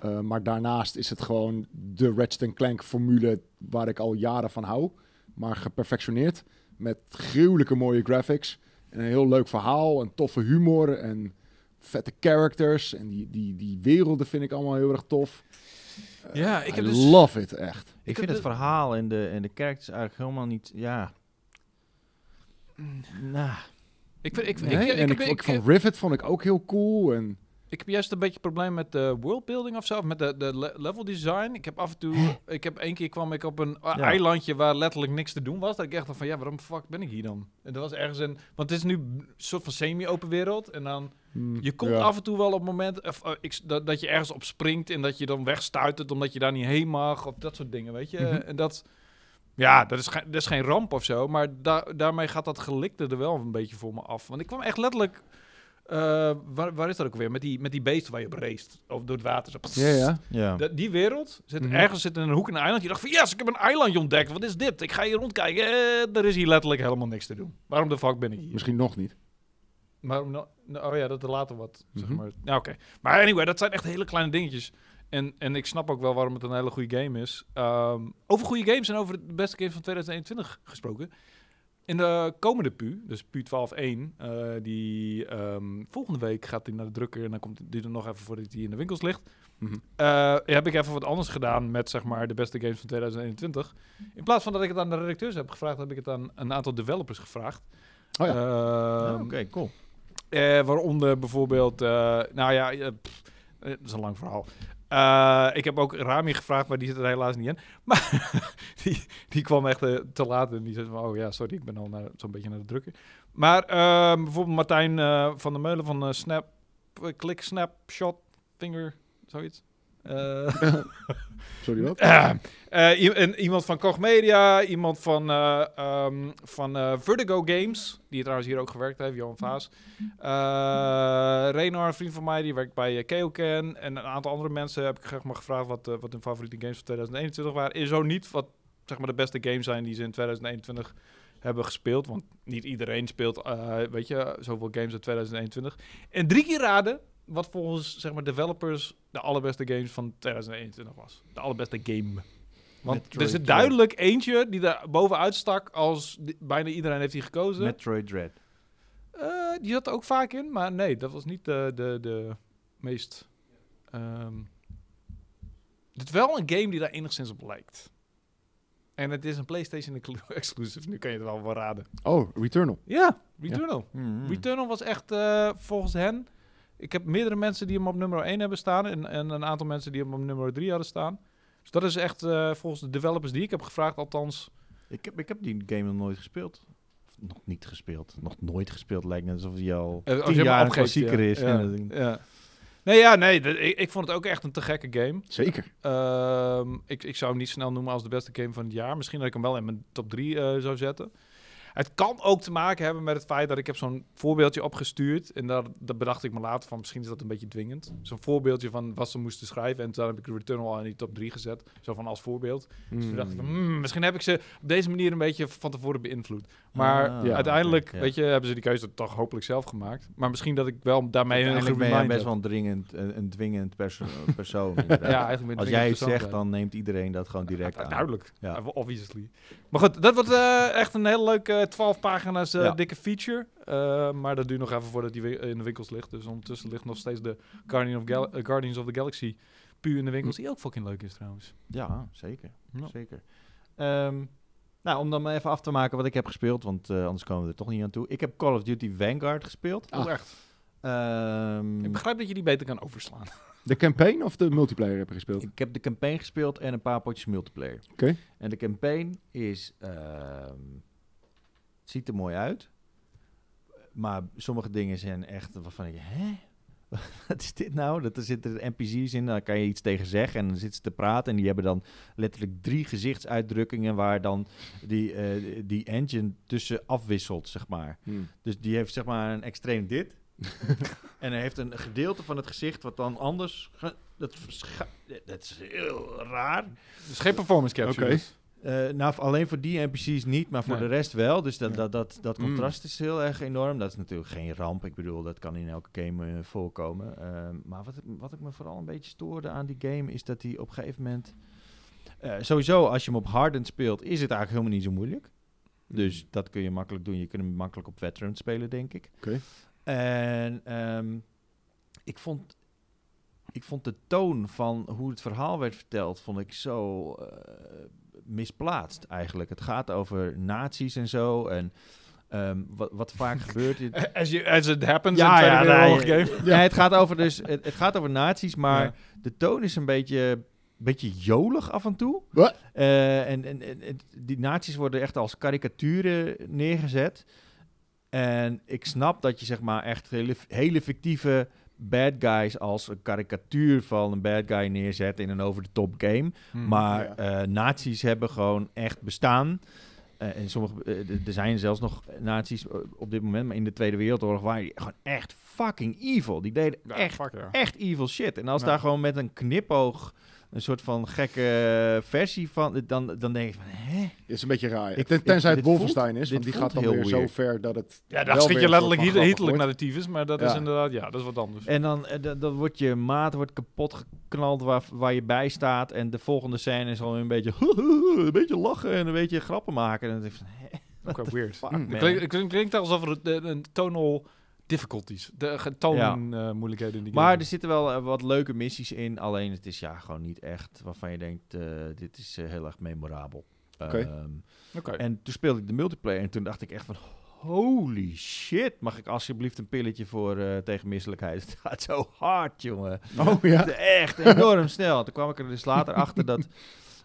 Eh, maar daarnaast is het gewoon de Ratchet Clank formule waar ik al jaren van hou. Maar geperfectioneerd met gruwelijke mooie graphics. En een heel leuk verhaal en toffe humor en vette characters. En die, die, die werelden vind ik allemaal heel erg tof. Ja, ik I heb dus... love it, echt. Ik, vind het de- verhaal en de, en de characters eigenlijk helemaal niet... Ja... Nou, Ik, vind, ik, ik, Nee, ik, en ik, ik, ik, vond Rivet vond ik ook heel cool. En Ik heb juist een beetje probleem met de worldbuilding of zo, of met de, de le- level design. Ik heb af en toe, ik heb één keer kwam ik op een Ja. eilandje waar letterlijk niks te doen was. Dat ik echt dacht van, ja, waarom fuck ben ik hier dan? En dat was ergens een, want het is nu een soort van semi-open wereld. En dan, Hmm, je komt ja. af en toe wel op moment of, uh, ik, dat, dat je ergens op springt en dat je dan wegstuitert omdat je daar niet heen mag. Of dat soort dingen, weet je. Mhm. En dat, ja, dat is, geen- dat is geen ramp of zo. Maar da daarmee gaat dat gelikte er wel een beetje voor me af. Want ik kwam echt letterlijk... eh, waar, waar is dat ook weer? Met die, met die beesten waar je op race. Of door het water. Zo. Ja, ja. Ja. De- die wereld zit Mhm. ergens zit in een hoek in een eiland. Je dacht van, yes, ik heb een eilandje ontdekt. Wat is dit? Ik ga hier rondkijken. Eh, er is hier letterlijk helemaal niks te doen. Waarom de fuck ben ik hier? Misschien nog niet. Waarom no- no- oh ja, dat er later wat, zeg Mhm. maar. Ja, oké. Maar anyway, dat zijn echt hele kleine dingetjes. En, en ik snap ook wel waarom het een hele goede game is. Ehm, over goede games en over de beste games van 2021 gesproken. In de komende PU, dus PU 12.1, eh die ehm, volgende week gaat hij naar de drukker en dan komt die er nog even voordat hij in de winkels ligt. Mhm. Eh, heb ik even wat anders gedaan met zeg maar de beste games van 2021. In plaats van dat ik het aan de redacteurs heb gevraagd, heb ik het aan een aantal developers gevraagd. Oh ja. Ah, Ehm, Oké, cool. eh, waaronder bijvoorbeeld, nou ja, pff, dat is een lang verhaal. Eh, ik heb ook Rami gevraagd, maar die zit er helaas niet in. [LAUGHS] Maar die, die kwam echt eh, te laat en die zei van, oh ja, sorry, ik ben al zo'n beetje naar de drukker. Maar ehm, bijvoorbeeld Martijn eh, van der Meulen van Snap, Click, Snap, Shot, Finger, zoiets. Eh, [LAUGHS] Sorry, wat? eh, eh, iemand van Koch Media, iemand van, eh, ehm, van eh, Vertigo Games, die trouwens hier ook gewerkt heeft, Johan Vaas. Eh Renar, een vriend van mij, die werkt bij uh, Keoken. En een aantal andere mensen heb ik zeg maar, gevraagd wat, wat hun favoriete games van 2021 waren. Is zo niet wat zeg maar, de beste games zijn die ze in 2021 hebben gespeeld. Want niet iedereen speelt, eh, weet je, zoveel games in 2021. En drie keer raden wat volgens zeg maar, developers de allerbeste games van 2021 was. De allerbeste game. Want Metroid er zit Dread. duidelijk eentje die daar bovenuit stak als bijna iedereen heeft die gekozen. Metroid Dread. Eh, die zat er ook vaak in, maar nee, dat was niet de, de, de meest... ehm het is wel een game die daar enigszins op lijkt. En het is een PlayStation [LAUGHS] exclu- exclusive, nu kan je het wel wel raden. Oh, Returnal. Ja, Returnal. Mhm. Returnal was echt eh, volgens hen... Ik heb meerdere mensen die hem op nummer 1 hebben staan en, en een aantal mensen die hem op nummer 3 hadden staan. Dus dat is echt eh, volgens de developers die ik heb gevraagd, althans... Ik, heb, ik heb die game nog nooit gespeeld. Of Nog niet gespeeld. Nog nooit gespeeld. Lijkt net alsof hij al Eh, tien jaar een klassieker ja. is. Ja, En. Nee, ja, nee. ik, ik vond het ook echt een te gekke game. Zeker. Ehm, ik, ik zou hem niet snel noemen als de beste game van het jaar. Misschien dat ik hem wel in mijn top 3 eh, zou zetten. Het kan ook te maken hebben met het feit dat ik heb zo'n voorbeeldje opgestuurd. En daar, dat bedacht ik me later van, misschien is dat een beetje dwingend. Zo'n voorbeeldje van wat ze moesten schrijven. En toen heb ik Returnal al in die top 3 gezet. Zo van als voorbeeld. Dus toen dacht ik van, hmm, misschien heb ik ze op deze manier een beetje van tevoren beïnvloed. Maar Ah, ja, uiteindelijk, ja. weet je, hebben ze die keuze toch hopelijk zelf gemaakt. Maar misschien dat ik wel daarmee een ben geremind best wel een, dringend, een, een dwingend perso [LAUGHS] persoon. Ja, eigenlijk ben Als jij het zegt, dan neemt iedereen dat gewoon direct Ja, aan. duidelijk. Ja. Ja, obviously. Maar goed, dat wordt eh, echt een hele leuke 12 pagina's eh, Ja. dikke feature. Eh, maar dat duurt nog even voordat die in de winkels ligt. Dus ondertussen ligt nog steeds de Guardian of Gal- eh, Guardians of the Galaxy puur in de winkels. Die ook fucking leuk is trouwens. Ja, zeker. Ja. zeker. Ehm, nou, om dan maar even af te maken wat ik heb gespeeld, want eh, anders komen we er toch niet aan toe. Ik heb Call of Duty Vanguard gespeeld. Ah. Oh, echt. Ehm, Ik begrijp dat je die beter kan overslaan. [LAUGHS] De campaign of de multiplayer heb je gespeeld? ik heb de campaign gespeeld en een paar potjes multiplayer. Oké. En de campaign is... ehm, het ziet er mooi uit. Maar sommige dingen zijn echt waarvan ik... Hè? [LAUGHS] Wat is dit nou? Dat er zitten NPC's in, daar kan je iets tegen zeggen en dan zitten ze te praten. En die hebben dan letterlijk drie gezichtsuitdrukkingen waar dan die, eh, die engine tussen afwisselt, zeg maar. Hmm. Dus die heeft zeg maar een extreem dit. [LAUGHS] en hij heeft een gedeelte van het gezicht wat dan anders... Dat, dat is heel raar. Dus geen performance capture. Oké. Eh, nou, alleen voor die NPC's niet, maar voor Nee. de rest wel. Dus dat, Ja. dat, dat, dat Mm. contrast is heel erg enorm. Dat is natuurlijk geen ramp. Ik bedoel, dat kan in elke game eh, voorkomen. Ehm, maar wat, ik- wat ik me vooral een beetje stoorde aan die game... is dat hij op een gegeven moment... eh, sowieso, als je hem op hardened speelt... is het eigenlijk helemaal niet zo moeilijk. Dus dat kun je makkelijk doen. Je kunt hem makkelijk op veteran spelen, denk ik. Oké. En ehm, ik, vond, ik vond de toon van hoe het verhaal werd verteld, vond ik zo misplaatst eigenlijk. Het gaat over nazi's en zo. En Ehm, wat, wat vaak gebeurt... is- [LAUGHS] As, you, as it happens Ja, in ja, nee, game. Ja, het gaat over dus het, het gaat over nazi's, maar Ja. de toon is een beetje, beetje jolig af en toe. Wat? Eh, en, en, en, en die nazi's worden echt als karikaturen neergezet. En ik snap dat je zeg maar echt hele, hele fictieve bad guys als een karikatuur van een bad guy neerzet in een over-the-top game. Hmm. Maar Ja. eh nazi's hebben gewoon echt bestaan. Eh, en sommige, eh, er zijn zelfs nog nazi's op dit moment, maar in de Tweede Wereldoorlog waren die gewoon echt fucking evil. Die deden Ja, echt, fuck ja. echt evil shit. En als daar gewoon met een knipoog een soort van gekke versie van, dan, dan denk je van, hè? is een beetje raar. Ik- Ten- ik- Tenzij het voelt- Wolfenstein is, want die gaat dan heel weer zo ver dat het Ja, dan wel schiet je letterlijk Hitler naar de tyfus, maar dat is inderdaad, ja, dat is wat anders. En dan, eh, dan, dan wordt je maat wordt kapot geknald waar, waar je bij staat. En de volgende scène is al een beetje, [LAUGHS] een beetje lachen en een beetje grappen maken. En dan denk ik van, hè? Ook wel weird. Fuck, Mm. man. Het klinkt, het klinkt alsof er een, een tonal difficulties, de eh, moeilijkheden in die Maar game. er zitten wel eh, wat leuke missies in. Alleen het is ja gewoon niet echt waarvan je denkt, dit is heel erg memorabel. Oké. Ehm, Oké. En toen speelde ik de multiplayer en toen dacht ik echt van... Holy shit, mag ik alsjeblieft een pilletje voor tegen misselijkheid? [LAUGHS] Het gaat zo hard, jongen. Oh ja. Echt enorm snel. Toen kwam ik er dus later achter dat... [LAUGHS]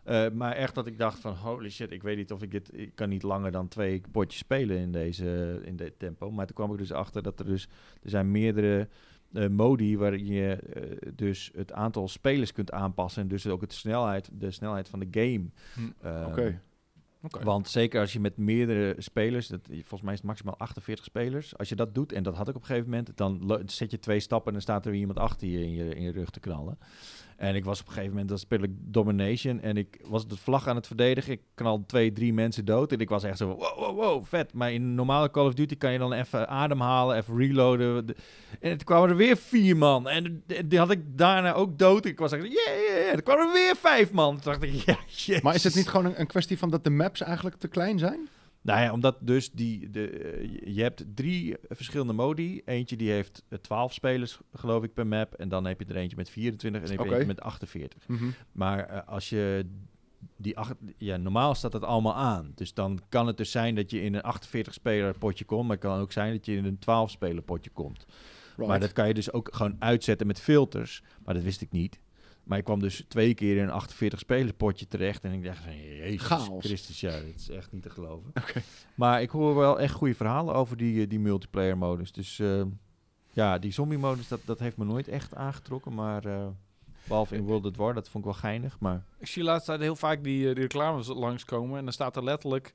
eh, maar echt dat ik dacht van holy shit, ik weet niet of ik dit... Ik kan niet langer dan twee potjes spelen in deze in dit tempo. Maar toen kwam ik dus achter dat er dus... Er zijn meerdere eh, modi waarin je eh, dus het aantal spelers kunt aanpassen. En dus ook het snelheid, de snelheid van de game. Hm, Ehm, Oké. Want zeker als je met meerdere spelers, dat, volgens mij is het maximaal 48 spelers, als je dat doet, en dat had ik op een gegeven moment, dan zet je twee stappen en dan staat er weer iemand achter je in, je in je rug te knallen. En ik was op een gegeven moment, dan speel ik Domination en ik was de vlag aan het verdedigen. Ik knalde twee, drie mensen dood en ik was echt zo wow, wow, wow, vet. Maar in een normale Call of Duty kan je dan even ademhalen, even reloaden. De- En toen kwamen er weer vier man en die had ik daarna ook dood. Ik was echt, yeah, yeah, yeah. Er kwamen er weer vijf man. Toen dacht ik, [LAUGHS] ja. Maar is het niet gewoon een, een kwestie van dat de maps eigenlijk te klein zijn? Nou ja, omdat dus die, de, eh, je- hebt drie verschillende modi. Eentje die heeft eh, 12 spelers, geloof ik, per map. En dan heb je er eentje met 24 en dan heb je Oké. eentje met 48. Maar eh, als je die acht, ja, normaal staat het allemaal aan. Dus dan kan het dus zijn dat je in een 48-speler potje komt. Maar het kan ook zijn dat je in een 12-speler potje komt. Right. Maar dat kan je dus ook gewoon uitzetten met filters. Maar dat wist ik niet. Maar ik kwam dus twee keer in een 48 spelers potje terecht. En ik dacht jezus Chaos. Christus, ja, dat is echt niet te geloven. Maar ik hoor wel echt goede verhalen over die, eh, die multiplayer modus. Dus eh, ja, die zombie modus, dat, dat heeft me nooit echt aangetrokken. Maar eh, behalve in World at War, dat vond ik wel geinig. Maar Ik zie laatst tijd heel vaak die, eh, die reclames langskomen en dan staat er letterlijk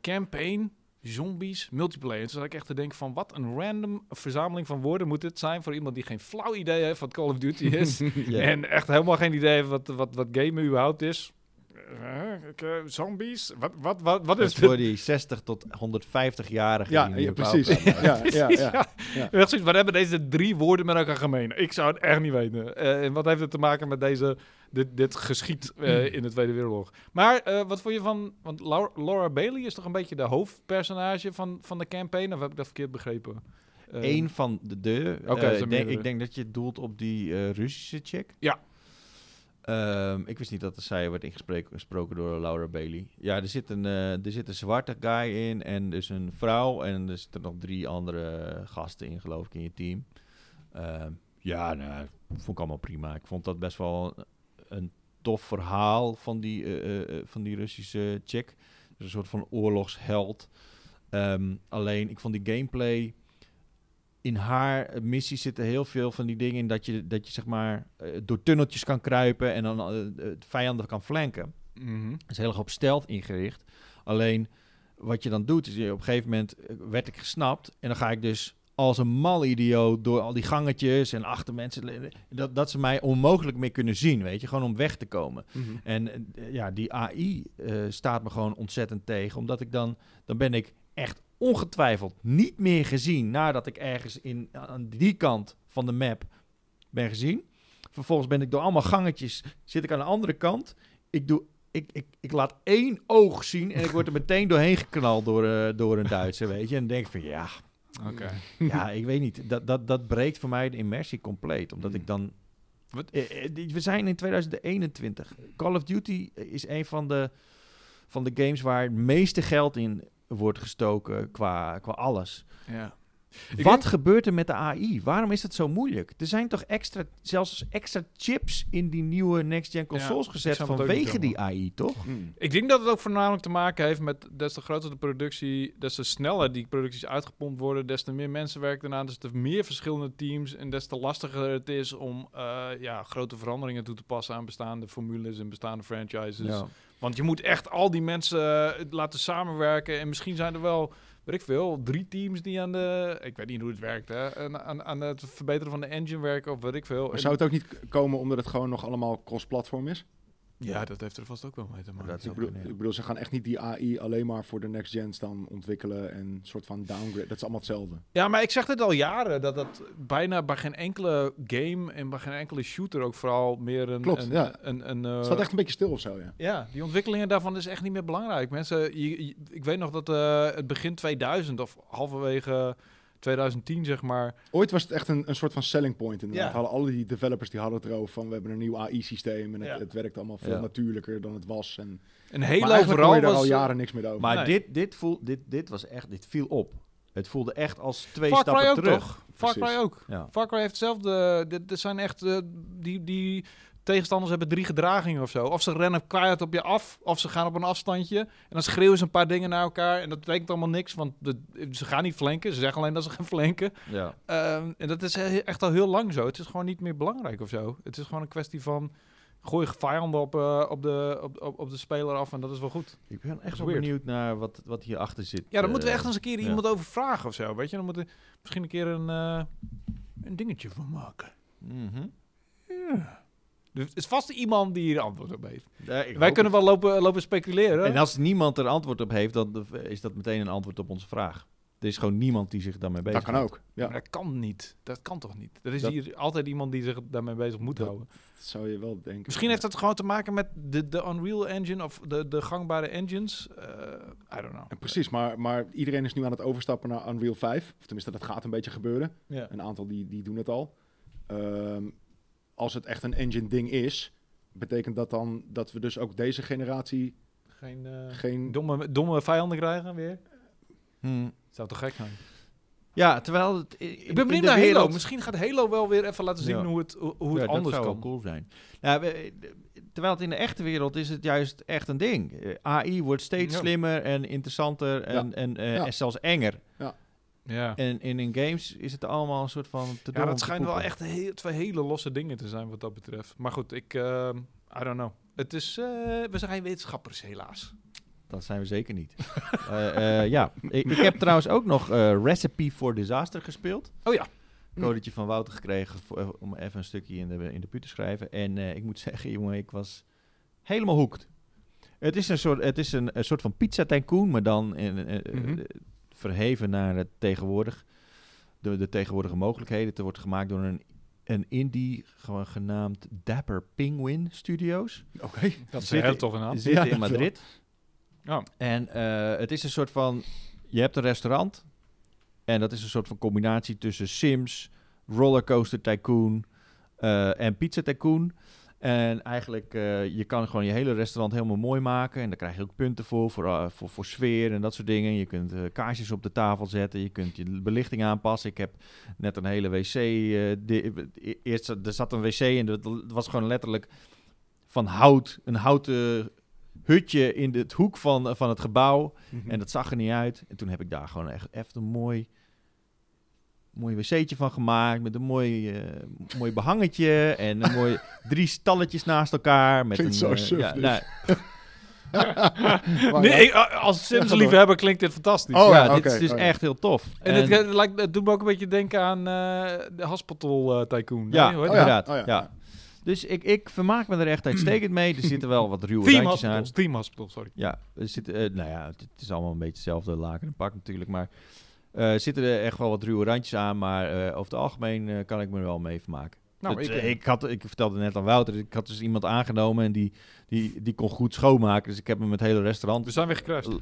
campaign, zombies, multiplayer. En toen zat ik echt te denken van wat een random verzameling van woorden moet dit zijn voor iemand die geen flauw idee heeft wat Call of Duty is. [LAUGHS] En echt helemaal geen idee heeft wat, wat, wat gamen überhaupt is. Eh, eh, zombies? Wat, wat, wat, wat is voor die 60 tot 150-jarigen. Ja, ja, precies. Ja, ja, ja. Ja. Wat hebben deze drie woorden met elkaar gemeen? Ik zou het echt niet weten. Eh, en wat heeft het te maken met deze, dit, dit geschied eh, in de Tweede Wereldoorlog? Maar wat vond je van... Want Laura, Laura Bailey is toch een beetje de hoofdpersonage van, van de campaign? Of heb ik dat verkeerd begrepen? Eén van de... de Oké, zijn ik denk, meerdere. ik denk dat je doelt op die Russische chick. Ja. Ehm, ik wist niet dat zij werd ingesproken gesproken door Laura Bailey. Ja, er zit, een, eh, er zit een zwarte guy in en dus een vrouw. En er zitten nog drie andere gasten in, geloof ik, in je team. Ehm, ja, nou, vond ik allemaal prima. Ik vond dat best wel een tof verhaal van die, eh, eh, van die Russische chick. Dus een soort van oorlogsheld. Ehm, alleen, ik vond die gameplay... In haar eh, missie zitten heel veel van die dingen in dat je, dat je zeg maar eh, door tunneltjes kan kruipen en dan eh, het vijanden kan flanken. mhm. Dat is heel erg op stealth ingericht. Alleen wat je dan doet, is je op een gegeven moment eh, werd ik gesnapt. En dan ga ik dus als een mal idioot door al die gangetjes en achter mensen. Dat, dat ze mij onmogelijk meer kunnen zien, weet je, gewoon om weg te komen. Mhm. En eh, ja, die AI eh, staat me gewoon ontzettend tegen. Omdat ik dan, dan ben ik echt ongetwijfeld niet meer gezien nadat ik ergens in, aan die kant van de map ben gezien. Vervolgens ben ik door allemaal gangetjes, zit ik aan de andere kant. Ik, doe, ik, ik, ik laat één oog zien en ik word er meteen doorheen geknald door, eh, door een Duitser, weet je. En denk ik van, ja, ja, ik weet niet. Dat, dat, dat breekt voor mij de immersie compleet. Omdat ik dan... Wat? Eh, eh, We zijn in 2021. Call of Duty is een van de, van de games waar het meeste geld in wordt gestoken qua, qua alles. Ja. Ik Wat denk- gebeurt er met de AI? Waarom is het zo moeilijk? Er zijn toch extra, zelfs extra chips in die nieuwe next-gen consoles gezet vanwege die. AI, toch? Hmm. Ik denk dat het ook voornamelijk te maken heeft met des te groter de productie, des te sneller die producties uitgepompt worden, des te meer mensen werken eraan, des te meer verschillende teams en des te lastiger het is om eh, ja, grote veranderingen toe te passen aan bestaande formules en bestaande franchises. Ja. Want je moet echt al die mensen eh, laten samenwerken en misschien zijn er wel, weet ik veel, drie teams die aan de, ik weet niet hoe het werkt, hè, aan, aan, het verbeteren van de engine werken of weet ik veel. Maar zou het ook niet komen omdat het gewoon nog allemaal cross-platform is? Ja, dat heeft er vast ook wel mee te maken. Dat Ik bedoel, ik ze gaan echt niet die AI alleen maar voor de next gens dan ontwikkelen en een soort van downgrade. Dat is allemaal hetzelfde. Ja, maar ik zeg dit al jaren, dat dat bijna bij geen enkele game en bij geen enkele shooter ook vooral meer een... Klopt, een, ja. Een, een, eh, Het staat echt een beetje stil of zo, ja. Ja, die ontwikkelingen daarvan is echt niet meer belangrijk. Mensen, je- je- ik weet nog dat eh, het begin 2000 of halverwege 2010 zeg maar... Ooit was het echt een, een soort van selling point inderdaad. Ja. Hadden alle die developers die hadden het erover van we hebben een nieuw AI-systeem en het, Ja. het werkt allemaal veel Ja. natuurlijker dan het was. En, Een maar hele daar was... al jaren niks meer over. Maar Nee. dit, dit, voel, dit, dit was echt, dit viel op. Het voelde echt als twee Far stappen terug. toch? Far. Cry ook. Ja. Far Cry heeft hetzelfde. Dit, dit zijn echt eh, die, die tegenstanders hebben drie gedragingen of zo. Of ze rennen keihard op je af, of ze gaan op een afstandje en dan schreeuwen ze een paar dingen naar elkaar en dat betekent allemaal niks, want de, ze gaan niet flanken. Ze zeggen alleen dat ze gaan flanken. Ja. Ehm, en dat is echt al heel lang zo. Het is gewoon niet meer belangrijk of zo. Het is gewoon een kwestie van gooi vijanden op, eh, op, de, op, op, op de speler af en dat is wel goed. Ik ben echt weird. benieuwd naar wat, wat hierachter zit. Ja, daar moeten we Eh, echt eens een keer ja. iemand over vragen of zo. Weet je, dan moeten we misschien een keer een, eh, een dingetje van maken. Mhm. Er is vast iemand die hier antwoord op heeft. Wij kunnen wel lopen, lopen speculeren. het. En als niemand er antwoord op heeft, dan is dat meteen een antwoord op onze vraag. Er is gewoon niemand die zich daarmee bezig dat kan ook. Ja, Maar dat kan niet. Dat kan toch niet? Er is Dat- hier altijd iemand die zich daarmee bezig moet Dat- houden. dat zou je wel denken. Misschien heeft dat gewoon te maken met de, de Unreal Engine of de, de gangbare engines. Eh, I don't know. En precies, maar, maar iedereen is nu aan het overstappen naar Unreal 5. Of tenminste, dat gaat een beetje gebeuren. Ja. Een aantal die, die doen het al. Ehm, als het echt een engine ding is, betekent dat dan dat we dus ook deze generatie Geen eh, geen... domme, domme vijanden krijgen weer. Hmm. Zou toch gek zijn? Ja, terwijl het in, Ik ben benieuwd naar Halo. Misschien gaat Halo wel weer even laten zien Ja. hoe het, hoe, ja, het dat anders zou kan. cool zijn. Ja, we- terwijl het in de echte wereld is het juist echt een ding. Eh, AI wordt steeds Ja. slimmer en interessanter en, en, eh, Ja. en zelfs enger. Ja. En, en in games is het allemaal een soort van te Ja, dat schijnt wel echt heel, twee hele losse dingen te zijn wat dat betreft. Maar goed, ik... eh, I don't know. Het is... eh, we zijn geen wetenschappers, helaas. Dat zijn we zeker niet. [LAUGHS] Eh, eh, ja, ik, ik heb trouwens ook nog eh, Recipe for Disaster gespeeld. Oh ja. Codetje van Wouter gekregen voor, om even een stukje in de, in de put te schrijven. En eh, ik moet [LAUGHS] zeggen, jongen, ik was helemaal hooked. Het is een soort, het is een, een soort van pizza tycoon, maar dan in, Mhm. eh, verheven naar het tegenwoordig. De, de tegenwoordige mogelijkheden. Het wordt gemaakt door een, een indie, gewoon genaamd Dapper Penguin Studios. Oké. Dat is Zit- een heel toffe naam. Zit Ja, in. Madrid. Ja. En eh, het is een soort van... Je hebt een restaurant. En dat is een soort van combinatie tussen Sims, Rollercoaster Tycoon eh, en Pizza Tycoon. En eigenlijk, eh, je kan gewoon je hele restaurant helemaal mooi maken. En daar krijg je ook punten voor, voor, eh, voor, voor sfeer en dat soort dingen. Je kunt eh, kaarsjes op de tafel zetten. Je kunt je belichting aanpassen. Ik heb net een hele wc... eh, di- eerst, er zat een wc en dat was gewoon letterlijk van hout. Een houten hutje in de, het hoek van, van het gebouw. Mhm. En dat zag er niet uit. En toen heb ik daar gewoon echt even een mooi, mooi wc'tje van gemaakt. Met een mooi, eh, mooi behangetje. [LAUGHS] En een mooi drie stalletjes naast elkaar. Met Klinkt een, zo eh, suf, ja, nou, [LAUGHS] Nee, ik- eh, als Sims-liefhebber klinkt dit fantastisch. Oh, ja, ja, dit is dus oh, echt heel tof. En, lijkt, het doet me ook een beetje denken aan eh, de Hospital eh, Tycoon. Ja, Nee, Oh inderdaad. oh ja. Dus ik, ik vermaak me er echt uitstekend mee. Er zitten wel wat ruwe Team randjes aan. Team Hospital, sorry. Ja, er zit, eh, nou ja, het, het is allemaal een beetje hetzelfde laken en pak natuurlijk. Maar eh zitten er echt wel wat ruwe randjes aan. Maar eh, over het algemeen eh, kan ik me er wel mee vermaken. Nou, ik, ik, had, ik vertelde net aan Wouter, ik had dus iemand aangenomen en die, die, die kon goed schoonmaken. Dus ik heb hem het hele restaurant... we zijn weer gecrashed.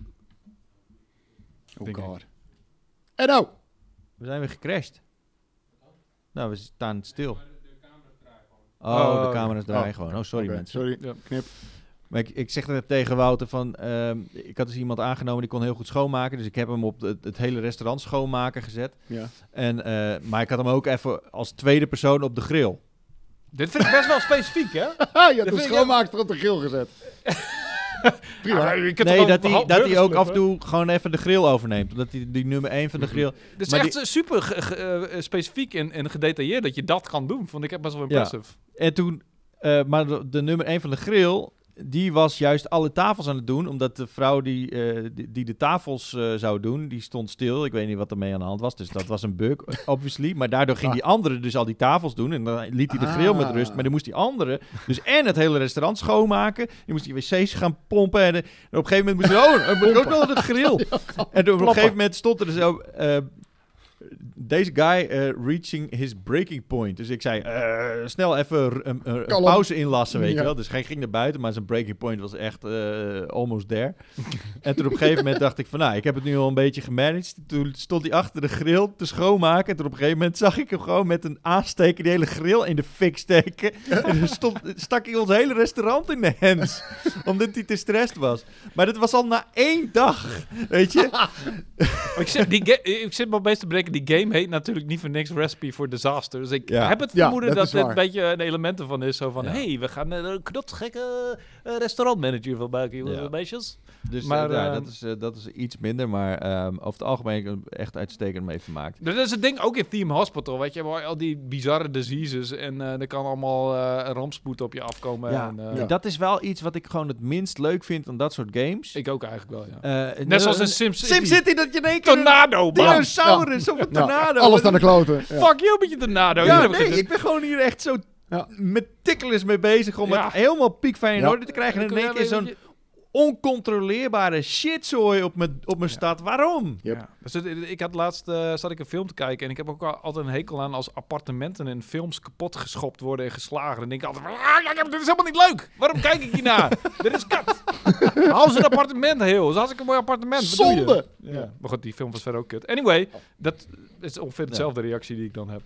Oh god. En nou! We zijn weer gecrashed. Nou, we staan stil. Oh, Oh, de camera's draaien oh, gewoon. Oh, sorry mensen. Sorry, Ja. knip. Maar ik, ik zeg net tegen Wouter van... ehm, ik had dus iemand aangenomen die kon heel goed schoonmaken. Dus ik heb hem op het, het hele restaurant schoonmaken gezet. Ja. En, eh, maar ik had hem ook even als tweede persoon op de grill. Dit vind ik best wel specifiek, hè? [LAUGHS] Je Dat de schoonmaker op de grill gezet. Prima. [LAUGHS] Ja, Nee, dat hij, dat hij ook af en toe gewoon even de grill overneemt. Omdat hij die nummer 1 van de grill... Dit is Maar echt super ge- eh, specifiek en, en gedetailleerd dat je dat kan doen. Vond ik echt best wel Ja. impressive. En toen... eh, maar de, de nummer 1 van de grill... Die was juist alle tafels aan het doen. Omdat de vrouw die, eh, die, die de tafels eh, zou doen... Die stond stil. Ik weet niet wat er mee aan de hand was. Dus dat was een bug, [LAUGHS] obviously. Maar daardoor ging Ah. die andere dus al die tafels doen. En dan liet hij de grill met rust. Maar dan moest die andere dus en het hele restaurant schoonmaken. Die moest die wc's gaan pompen. En, eh, en op een gegeven moment moest hij... Oh, moet ook nog de grill. [LAUGHS] En op een gegeven moment stond er zo... eh, deze guy eh, reaching his breaking point. Dus ik zei, eh, snel even een, pauze inlassen, weet Ja. je wel. Dus hij ging naar buiten, maar zijn breaking point was echt eh, almost there. [LAUGHS] en toen op een gegeven moment dacht ik van, nou, ik heb het nu al een beetje gemanaged. Toen stond hij achter de grill te schoonmaken. En toen op een gegeven moment zag ik hem gewoon met een aansteker die hele grill in de fik steken. [LAUGHS] en toen stond, stak hij ons hele restaurant in de hens. omdat hij te stressed was. Maar dat was al na één dag, weet je. [LAUGHS] ik, zit, die ik zit me opeens te bedenken, die game heet natuurlijk niet voor niks Recipe for Disaster. Dus ik Ja. heb het Ja, vermoeden dat dat, een beetje een element ervan is. Zo van, Ja. hey, we gaan eh, een knotsgekke eh, restaurantmanager van maken, jongens, meisjes. Dus Maar, maar, ja, ehm, dat, is, eh, dat is iets minder, maar ehm, over het algemeen heb ik echt uitstekend mee vermaakt. Dat is het ding ook in Theme Hospital, weet je, waar al die bizarre diseases en eh er kan allemaal eh, een rampspoed op je afkomen. Ja, en, eh, Ja. dat is wel iets wat ik gewoon het minst leuk vind aan dat soort games. Ik ook eigenlijk wel, ja. Eh, Net zoals een in SimCity. SimCity dat je in één keer een Tornado, dinosaurus of een Ja, tornado. alles naar de kloten. [LAUGHS] Ja. Fuck you met je tornado. Ja, nee, ik ben gewoon hier echt zo Ja. meticulous mee bezig om Ja. het helemaal piekfijn in Ja. orde te krijgen. En in één keer zo'n je- oncontroleerbare shitzooi op mijn, op mijn stad. Waarom? Yep. Ja. Dus het- ik had laatst uh, zat ik een film te kijken en ik heb ook al- altijd een hekel aan als appartementen in films kapot geschopt worden en geslagen. En denk ik altijd, ah, dit is helemaal niet leuk. Waarom kijk ik hiernaar? [LAUGHS] dit is kat. Hou ze een appartement heel. Dat is hartstikke mooi appartement. Wat? Zonde! Ja. Maar goed, die film was verder ook kut. Anyway, dat is ongeveer dezelfde reactie die ik dan heb.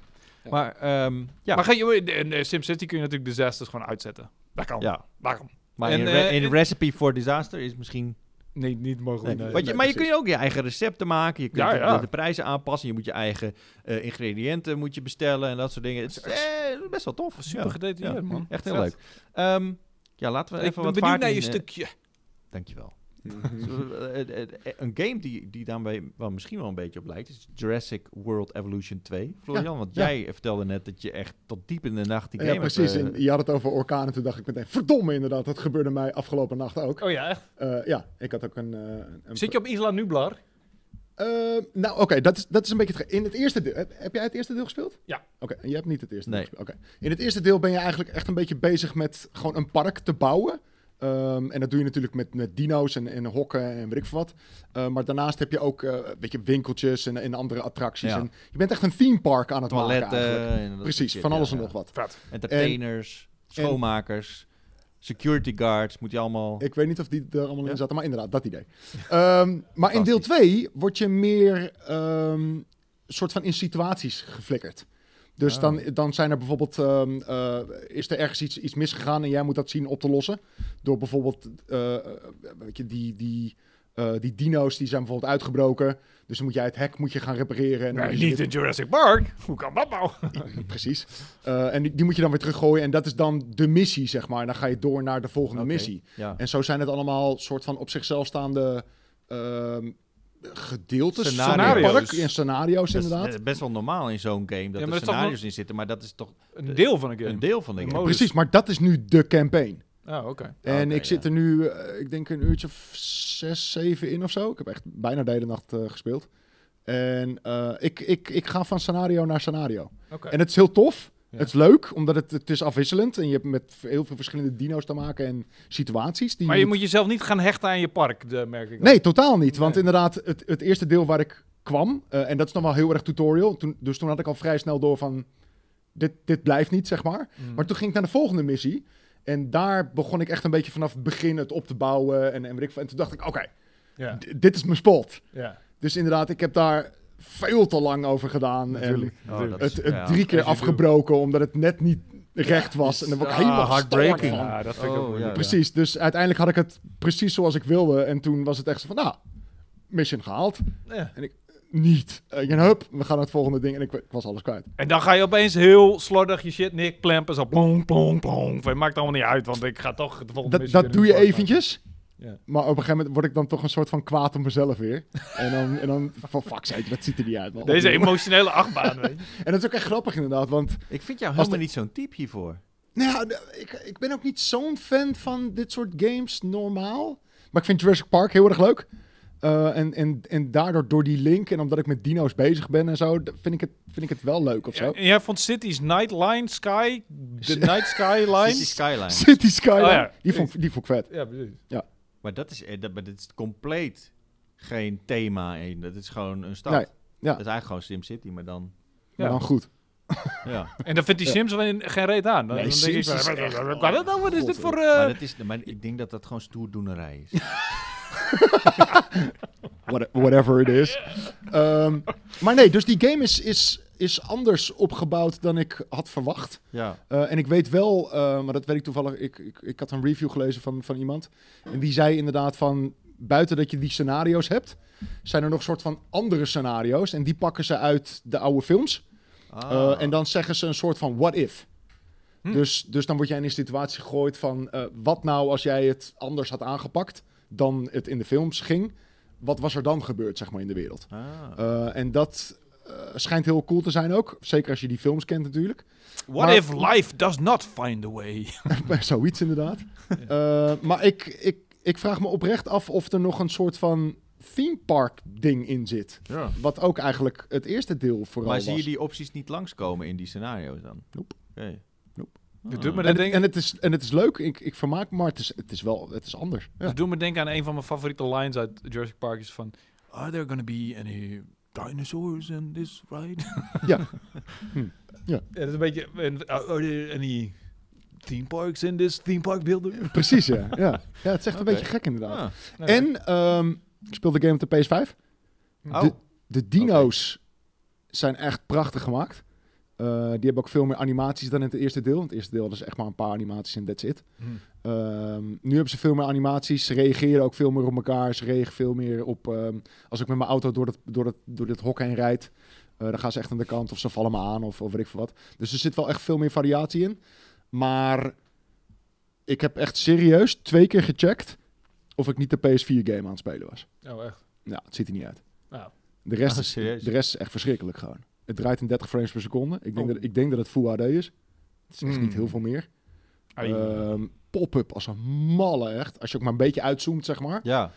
Maar ehm, ja, Maar ga je, in SimCity kun je natuurlijk disasters gewoon uitzetten. Dat kan. ja. Dat kan. Maar En, in, eh, re- in en- Recipe for Disaster is misschien... Nee, niet mogelijk. Nee, nee. want je, nee, maar je precies. kun je ook je eigen recepten maken. Je kunt Ja, de- ja. De, de prijzen aanpassen. Je moet je eigen eh, ingrediënten moet je bestellen en dat soort dingen. Het is eh, best wel tof. Super Ja. gedetailleerd, man. Echt heel Vet. leuk. Ehm, ja, laten we Ik even ben wat benieuwd vaart naar je in, eh, stukje. Dankjewel. Zo, eh, eh, eh, een game die, die daarmee wel misschien wel een beetje op lijkt, is Jurassic World Evolution 2. Florian, want ja. jij vertelde net dat je echt tot diep in de nacht die Ja, game precies. hebt, En je had het over orkanen. Toen dacht ik meteen, verdomme inderdaad. Dat gebeurde mij afgelopen nacht ook. Oh ja, echt? Eh, ja, ik had ook een... een Zit je op Isla Nublar? Eh, nou, oké, dat, is, dat is een beetje het... In het eerste deel... Heb, heb jij het eerste deel gespeeld? Ja. Oké, en jij hebt niet het eerste Nee. deel gespeeld. Oké. In het eerste deel ben je eigenlijk echt een beetje bezig met gewoon een park te bouwen. Ehm, en dat doe je natuurlijk met, met dino's en, en hokken en weet ik veel wat. Eh, maar daarnaast heb je ook eh, een beetje winkeltjes en, en andere attracties. Ja. En je bent echt een theme park aan het maken toiletten. eigenlijk. Precies, shit, van ja, alles en ja. nog wat. Vet. Entertainers, schoonmakers, security guards, moet je allemaal... Ik weet niet of die er allemaal Ja. in zaten, maar inderdaad, dat idee. Ehm, maar in deel 2 word je meer ehm soort van in situaties geflikkerd. Dus Oh. dan, dan zijn er bijvoorbeeld, ehm, eh, is er ergens iets, iets misgegaan en jij moet dat zien op te lossen. Door bijvoorbeeld, eh, eh, weet je, die, die, die dino's die zijn bijvoorbeeld uitgebroken. Dus dan moet jij het hek moet je gaan repareren. En Nee, niet in Jurassic Park. Hoe kan dat nou? Precies. En die, die moet je dan weer teruggooien. En dat is dan de missie, zeg maar. En dan ga je door naar de volgende missie. Ja. En zo zijn het allemaal soort van op zichzelf staande ehm, gedeeltes Scenario's. van het park. En scenario's Dat is inderdaad. best wel normaal in zo'n game dat er scenario's in zitten, maar dat is toch Een deel van een game. een deel van de game. modus. Precies, maar dat is nu de campaign. Ah, oké. En Oké, ik zit er nu, eh, ik denk een uurtje of zes, zeven in of zo. Ik heb echt bijna de hele nacht eh, gespeeld. En eh, ik, ik, ik ga van scenario naar scenario. Oké. En het is heel tof. Ja. Het is leuk, omdat het, het is afwisselend. En je hebt met heel veel verschillende dino's te maken en situaties. Die Maar je moet jezelf niet gaan hechten aan je park, de, merk ik. Nee, totaal niet. Want Nee. inderdaad, het, het eerste deel waar ik kwam, eh, en dat is nog wel heel erg tutorial. Toen, dus toen had ik al vrij snel door van, dit, dit blijft niet, zeg maar. Mm. Maar toen ging ik naar de volgende missie. En daar begon ik echt een beetje vanaf het begin het op te bouwen. En, en, en toen dacht ik, oké, dit is mijn spot. Dus inderdaad, ik heb daar veel te lang over gedaan. Natuurlijk. En Oh, het, het ja, drie keer afgebroken, omdat het net niet recht was. En dan word ik Ah, helemaal heartbreaking. gestoord van. Ja, dat vind ik Oh, ook ja. moeilijk. Precies, dus uiteindelijk had ik het precies zoals ik wilde. En toen was het echt zo van, nou, mission gehaald. Ja. Niet. En hup, we gaan naar het volgende ding. En ik, ik was alles kwijt. En dan ga je opeens heel slordig je shit neerklempen. Zo plong, plong, plong. Het maakt allemaal niet uit, want ik ga toch de volgende Dat, missie dat doe je eventjes. Ja. Maar op een gegeven moment word ik dan toch een soort van kwaad op mezelf weer. En dan, en dan van fuck, sake, dat ziet er niet uit. man. Deze emotionele achtbaan, weet je. [LAUGHS] En dat is ook echt grappig inderdaad, want Ik vind jou helemaal de- niet zo'n type hiervoor. nou ja, ik, ik ben ook niet zo'n fan van dit soort games normaal. Maar ik vind Jurassic Park heel erg leuk. Eh, en, en, en daardoor, door die link en omdat ik met dino's bezig ben en zo, vind ik het, vind ik het wel leuk of zo. Ja, en jij vond City's Nightline Sky, de [LAUGHS] Night Sky City Line. Skyline. City Skyline, Oh ja, die, vond, ik- die vond ik vet. Ja, precies. Maar dat is, eh, dat, maar dit is compleet geen thema. in. Dat is gewoon een stad. Nee, ja. Dat is eigenlijk gewoon SimCity, maar dan... Maar Ja. dan goed. [LAUGHS] Ja. En dan vindt die. Sims wel geen reet aan. Dan, Nee, dan denk ik, is wat- echt- wat- wat- wat- wat is dit voor... eh, maar, dat is, maar ik denk dat dat gewoon stoerdoenerij is. [LAUGHS] What- whatever it is. [LAUGHS] Ehm, maar nee, dus die game is, is, is anders opgebouwd dan ik had verwacht. ja. Eh, en ik weet wel, eh, maar dat weet ik toevallig, ik, ik, ik had een review gelezen van, van iemand. En die zei inderdaad van, buiten dat je die scenario's hebt, zijn er nog soort van andere scenario's. En die pakken ze uit de oude films. Ah. Eh, en dan zeggen ze een soort van what if. Hm. Dus, dus dan word jij in een situatie gegooid van, wat nou als jij het anders had aangepakt dan het in de films ging? Wat was er dan gebeurd, zeg maar, in de wereld? Ah. En dat eh, schijnt heel cool te zijn ook. Zeker als je die films kent natuurlijk. What maar- if life does not find a way? [LAUGHS] Zoiets inderdaad. Eh, maar ik, ik, ik vraag me oprecht af of er nog een soort van theme park ding in zit. ja. Wat ook eigenlijk het eerste deel vooral Maar zie je was. die opties niet langskomen in die scenario's dan? Nope. Oké. Nope. Ah. doet me En dat het, ding- en, het is, en het is leuk, ik, ik vermaak me, maar het is, het is wel het is anders. Ja. Dat doet me denken aan een van mijn favoriete lines uit Jurassic Park. Is van, are there gonna be any dinosaurs in this ride? [LAUGHS] Ja. Hm. Ja. dat is een beetje, en, are there any theme parks in this theme park building? [LAUGHS] Precies, ja. ja. Ja, het is echt een beetje gek inderdaad. Ah. Nee. En ehm, ik speelde de game op de PS5. Oh. De, de dino's zijn echt prachtig gemaakt. Eh, die hebben ook veel meer animaties dan in het eerste deel. In het eerste deel was echt maar een paar animaties en that's it. Hm. Ehm, nu hebben ze veel meer animaties. Ze reageren ook veel meer op elkaar. Ze reageren veel meer op... ehm, als ik met mijn auto door, het, door, het, door dit hok heen rijd... eh, dan gaan ze echt aan de kant of ze vallen me aan of, of weet ik veel wat. Dus er zit wel echt veel meer variatie in. Maar ik heb echt serieus twee keer gecheckt... of ik niet de PS4-game aan het spelen was. Oh, echt? Nou, het ziet er niet uit. Nou, De rest, Ah, is, de rest is echt verschrikkelijk gewoon. Het draait in 30 frames per seconde. Ik denk, Oh. dat, ik denk dat het Full HD is. Het is echt Mm. niet heel veel meer. Ehm, Pop-up als een malle echt. Als je ook maar een beetje uitzoomt, zeg maar. Ja.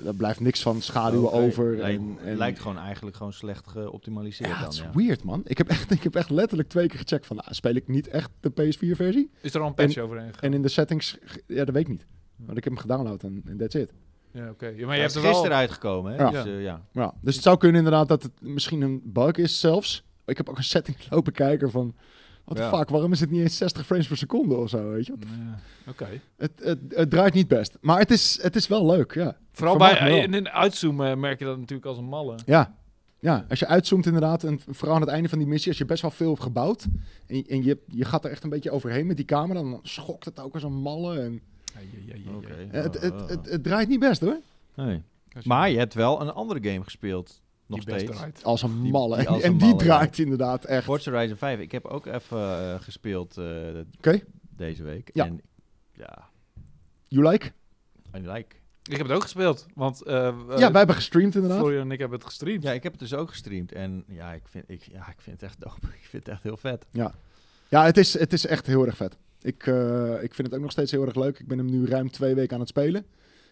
Uh, er blijft niks van schaduwen over. Lijkt, En, en, lijkt gewoon eigenlijk gewoon slecht geoptimaliseerd ja, dan. het is ja. weird, man. Ik heb, echt, [LAUGHS] ik heb echt letterlijk twee keer gecheckt van... Nou, speel ik niet echt de PS4-versie? is er al een patch overheen gegaan? En in de settings... Ja, dat weet ik niet. Want ik heb hem gedownload en that's it. Ja, oké. Ja, maar je hebt is er wel... gisteren uitgekomen, hè? Ja. Dus, eh, ja. Ja, dus het zou kunnen inderdaad dat het misschien een bug is zelfs. Ik heb ook een setting [LAUGHS] lopen kijken van... Wat de Ja. fuck, waarom is het niet eens 60 frames per seconde of zo, weet je? Ja, Oké. Het, het, het draait niet best. Maar het is, het is wel leuk, ja. Vooral bij in, in uitzoomen merk je dat natuurlijk als een malle. Ja. Ja, als je uitzoomt inderdaad, en vooral aan het einde van die missie, als je best wel veel hebt gebouwd, en, en je, je gaat er echt een beetje overheen met die camera, dan schokt het ook als een malle. En, Het, het, het, het draait niet best hoor. Nee. Maar je hebt wel een andere game gespeeld. Nog die best steeds. draait. Als een malle. die als en een die malle, draait inderdaad echt. Forza Horizon 5. Ik heb ook even eh, gespeeld eh, Oké, deze week. Ja. En ja, you like? I like. Ik heb het ook gespeeld, want eh ja, wij hebben gestreamd inderdaad. Florian en ik hebben het gestreamd. Ja, ik heb het dus ook gestreamd. En ja, ik vind, ik, ja, ik vind het echt dope. [LAUGHS] Ik vind het echt heel vet. Ja, het is, het is echt heel erg vet. Ik, eh, ik vind het ook nog steeds heel erg leuk. Ik ben hem nu ruim twee weken aan het spelen.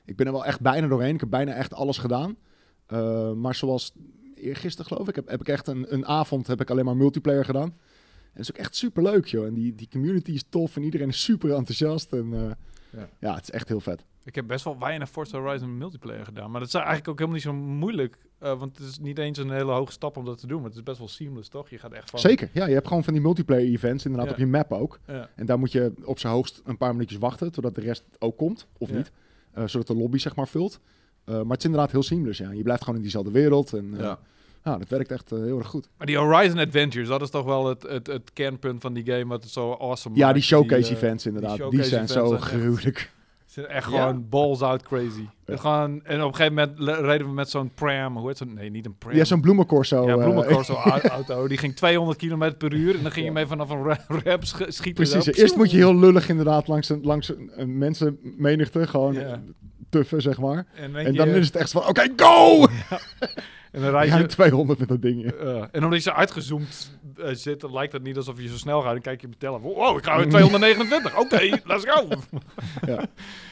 Ik ben er wel echt bijna doorheen. Ik heb bijna echt alles gedaan. Eh, maar zoals eergisteren geloof ik, heb, heb ik echt een, een avond heb ik alleen maar multiplayer gedaan. En dat is ook echt super leuk, joh. En die, die community is tof en iedereen is super enthousiast. En eh, Ja. ja. het is echt heel vet. Ik heb best wel weinig Forza Horizon multiplayer gedaan. Maar dat is eigenlijk ook helemaal niet zo moeilijk. eh, want het is niet eens een hele hoge stap om dat te doen. Maar het is best wel seamless, toch? Je gaat echt van... Zeker, ja. Je hebt gewoon van die multiplayer events inderdaad Ja. op je map ook. Ja. En daar moet je op zijn hoogst een paar minuutjes wachten, totdat de rest ook komt, of Ja. niet. Eh, zodat de lobby zeg maar vult. Eh, maar het is inderdaad heel seamless, ja. Je blijft gewoon in diezelfde wereld. En, Ja. Nou, dat werkt echt heel erg goed. Maar die Horizon Adventures, dat is toch wel het, het, het kernpunt van die game, wat het zo awesome Ja, maakt. die showcase events inderdaad. Die, zijn zo gruwelijk. Zijn echt Ja? gewoon balls out crazy. Ja. Gewoon, en op een gegeven moment reden we met zo'n pram, hoe heet zo'n, nee, niet een pram. Ja, zo'n bloemencorso. ja, eh, bloemencorso au- [LAUGHS] auto. Die ging 200 km per uur en dan ging je mee vanaf een ra- [LAUGHS] rap sch- schieten. Precies. Eerst moet je heel lullig inderdaad langs een, langs een, mensenmenigte gewoon tuffen, zeg maar. En, je- dan is het echt van, oké, go! [LAUGHS] en dan rijd Ja, je... 200 met dat ding. ja. eh, en omdat je zo uitgezoomd eh, zit, lijkt het niet alsof je zo snel gaat. Dan kijk je op je telefoon. Wow, ik ga [LAUGHS] weer 229. Oké, let's go. [LAUGHS] Ja.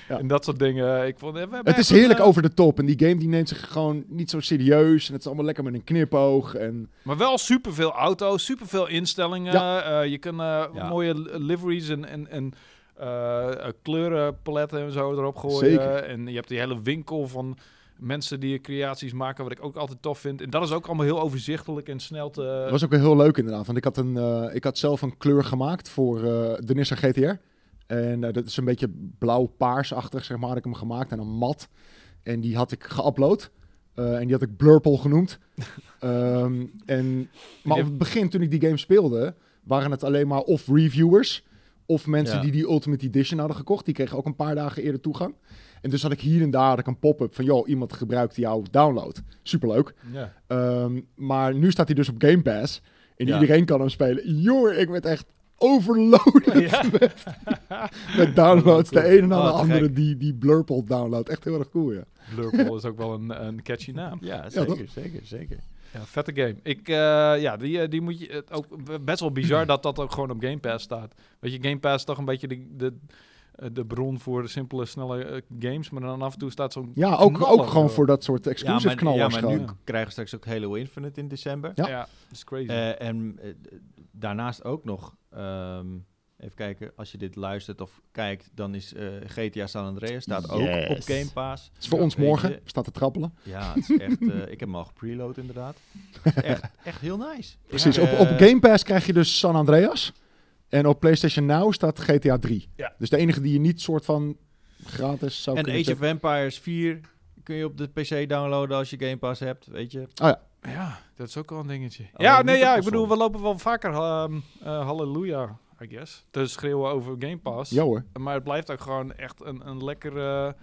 Ja. En dat soort dingen. Ik vond, Het is heerlijk eh, over de top. En die game die neemt zich gewoon niet zo serieus. En het is allemaal lekker met een knipoog. En Maar wel superveel auto's, superveel instellingen. Eh, je kan eh, mooie li- liveries en, en, en eh, eh, kleurenpaletten en zo erop gooien. Zeker. En je hebt die hele winkel van mensen die creaties maken, wat ik ook altijd tof vind. En dat is ook allemaal heel overzichtelijk en snel te... dat was ook heel leuk inderdaad. Want ik had, een, eh, ik had zelf een kleur gemaakt voor eh, de Nissan GTR. En eh, dat is een beetje blauw-paarsachtig, zeg maar, had ik hem gemaakt. En een mat. En die had ik geüpload. En die had ik Blurple genoemd. [LAUGHS] Ehm, en, maar op het begin, toen ik die game speelde, waren het alleen maar of reviewers... of mensen Ja. die die Ultimate Edition hadden gekocht. Die kregen ook een paar dagen eerder toegang. En dus had ik hier en daar had ik een pop-up van... joh, iemand gebruikt jouw download. Superleuk. ja. Ehm, maar nu staat hij dus op Game Pass. En Ja. iedereen kan hem spelen. Jongen, ik werd echt overloaded Ja. met downloads. De ene na de Oh, te andere gek. die, die Blurple download. Echt heel erg cool, ja. Blurple is ook wel een, een catchy naam. Ja, zeker, zeker, zeker. Ja, vette game. Ik, eh, ja, die, eh, die moet je het ook best wel bizar [CLEARS THROAT] dat dat ook gewoon op Game Pass staat. Weet je, Game Pass is toch een beetje de, de, eh, de bron voor de simpele, snelle eh, games. Maar dan af en toe staat zo'n. Ja, ook, ook gewoon voor dat soort Ja, exclusive maar, ja, knallers. maar nu gewoon. krijgen we straks ook Halo Infinite in december. Ja. Ja, dat is crazy. Eh, en eh, daarnaast ook nog, ehm, even kijken, als je dit luistert of kijkt, dan is eh, GTA San Andreas staat ook op Game Pass. Het is voor Ja, ons morgen. je. Staat te trappelen. Ja, het is echt, eh, [LAUGHS] ik heb hem al gepreload inderdaad. Het is echt, echt heel nice. Precies. Ja, op, op eh, Game Pass krijg je dus San Andreas. En op PlayStation Now staat GTA 3. Ja. Dus de enige die je niet soort van gratis zou En kunnen Age of. Empires 4 kun je op de PC downloaden als je Game Pass hebt, weet je. ja, dat is ook wel een dingetje. Ja, niet nee, ja, ik bedoel, we lopen wel vaker ehm eh, halleluja, I guess. Te schreeuwen over Game Pass. Ja hoor. Maar het blijft ook gewoon echt een, een lekkere...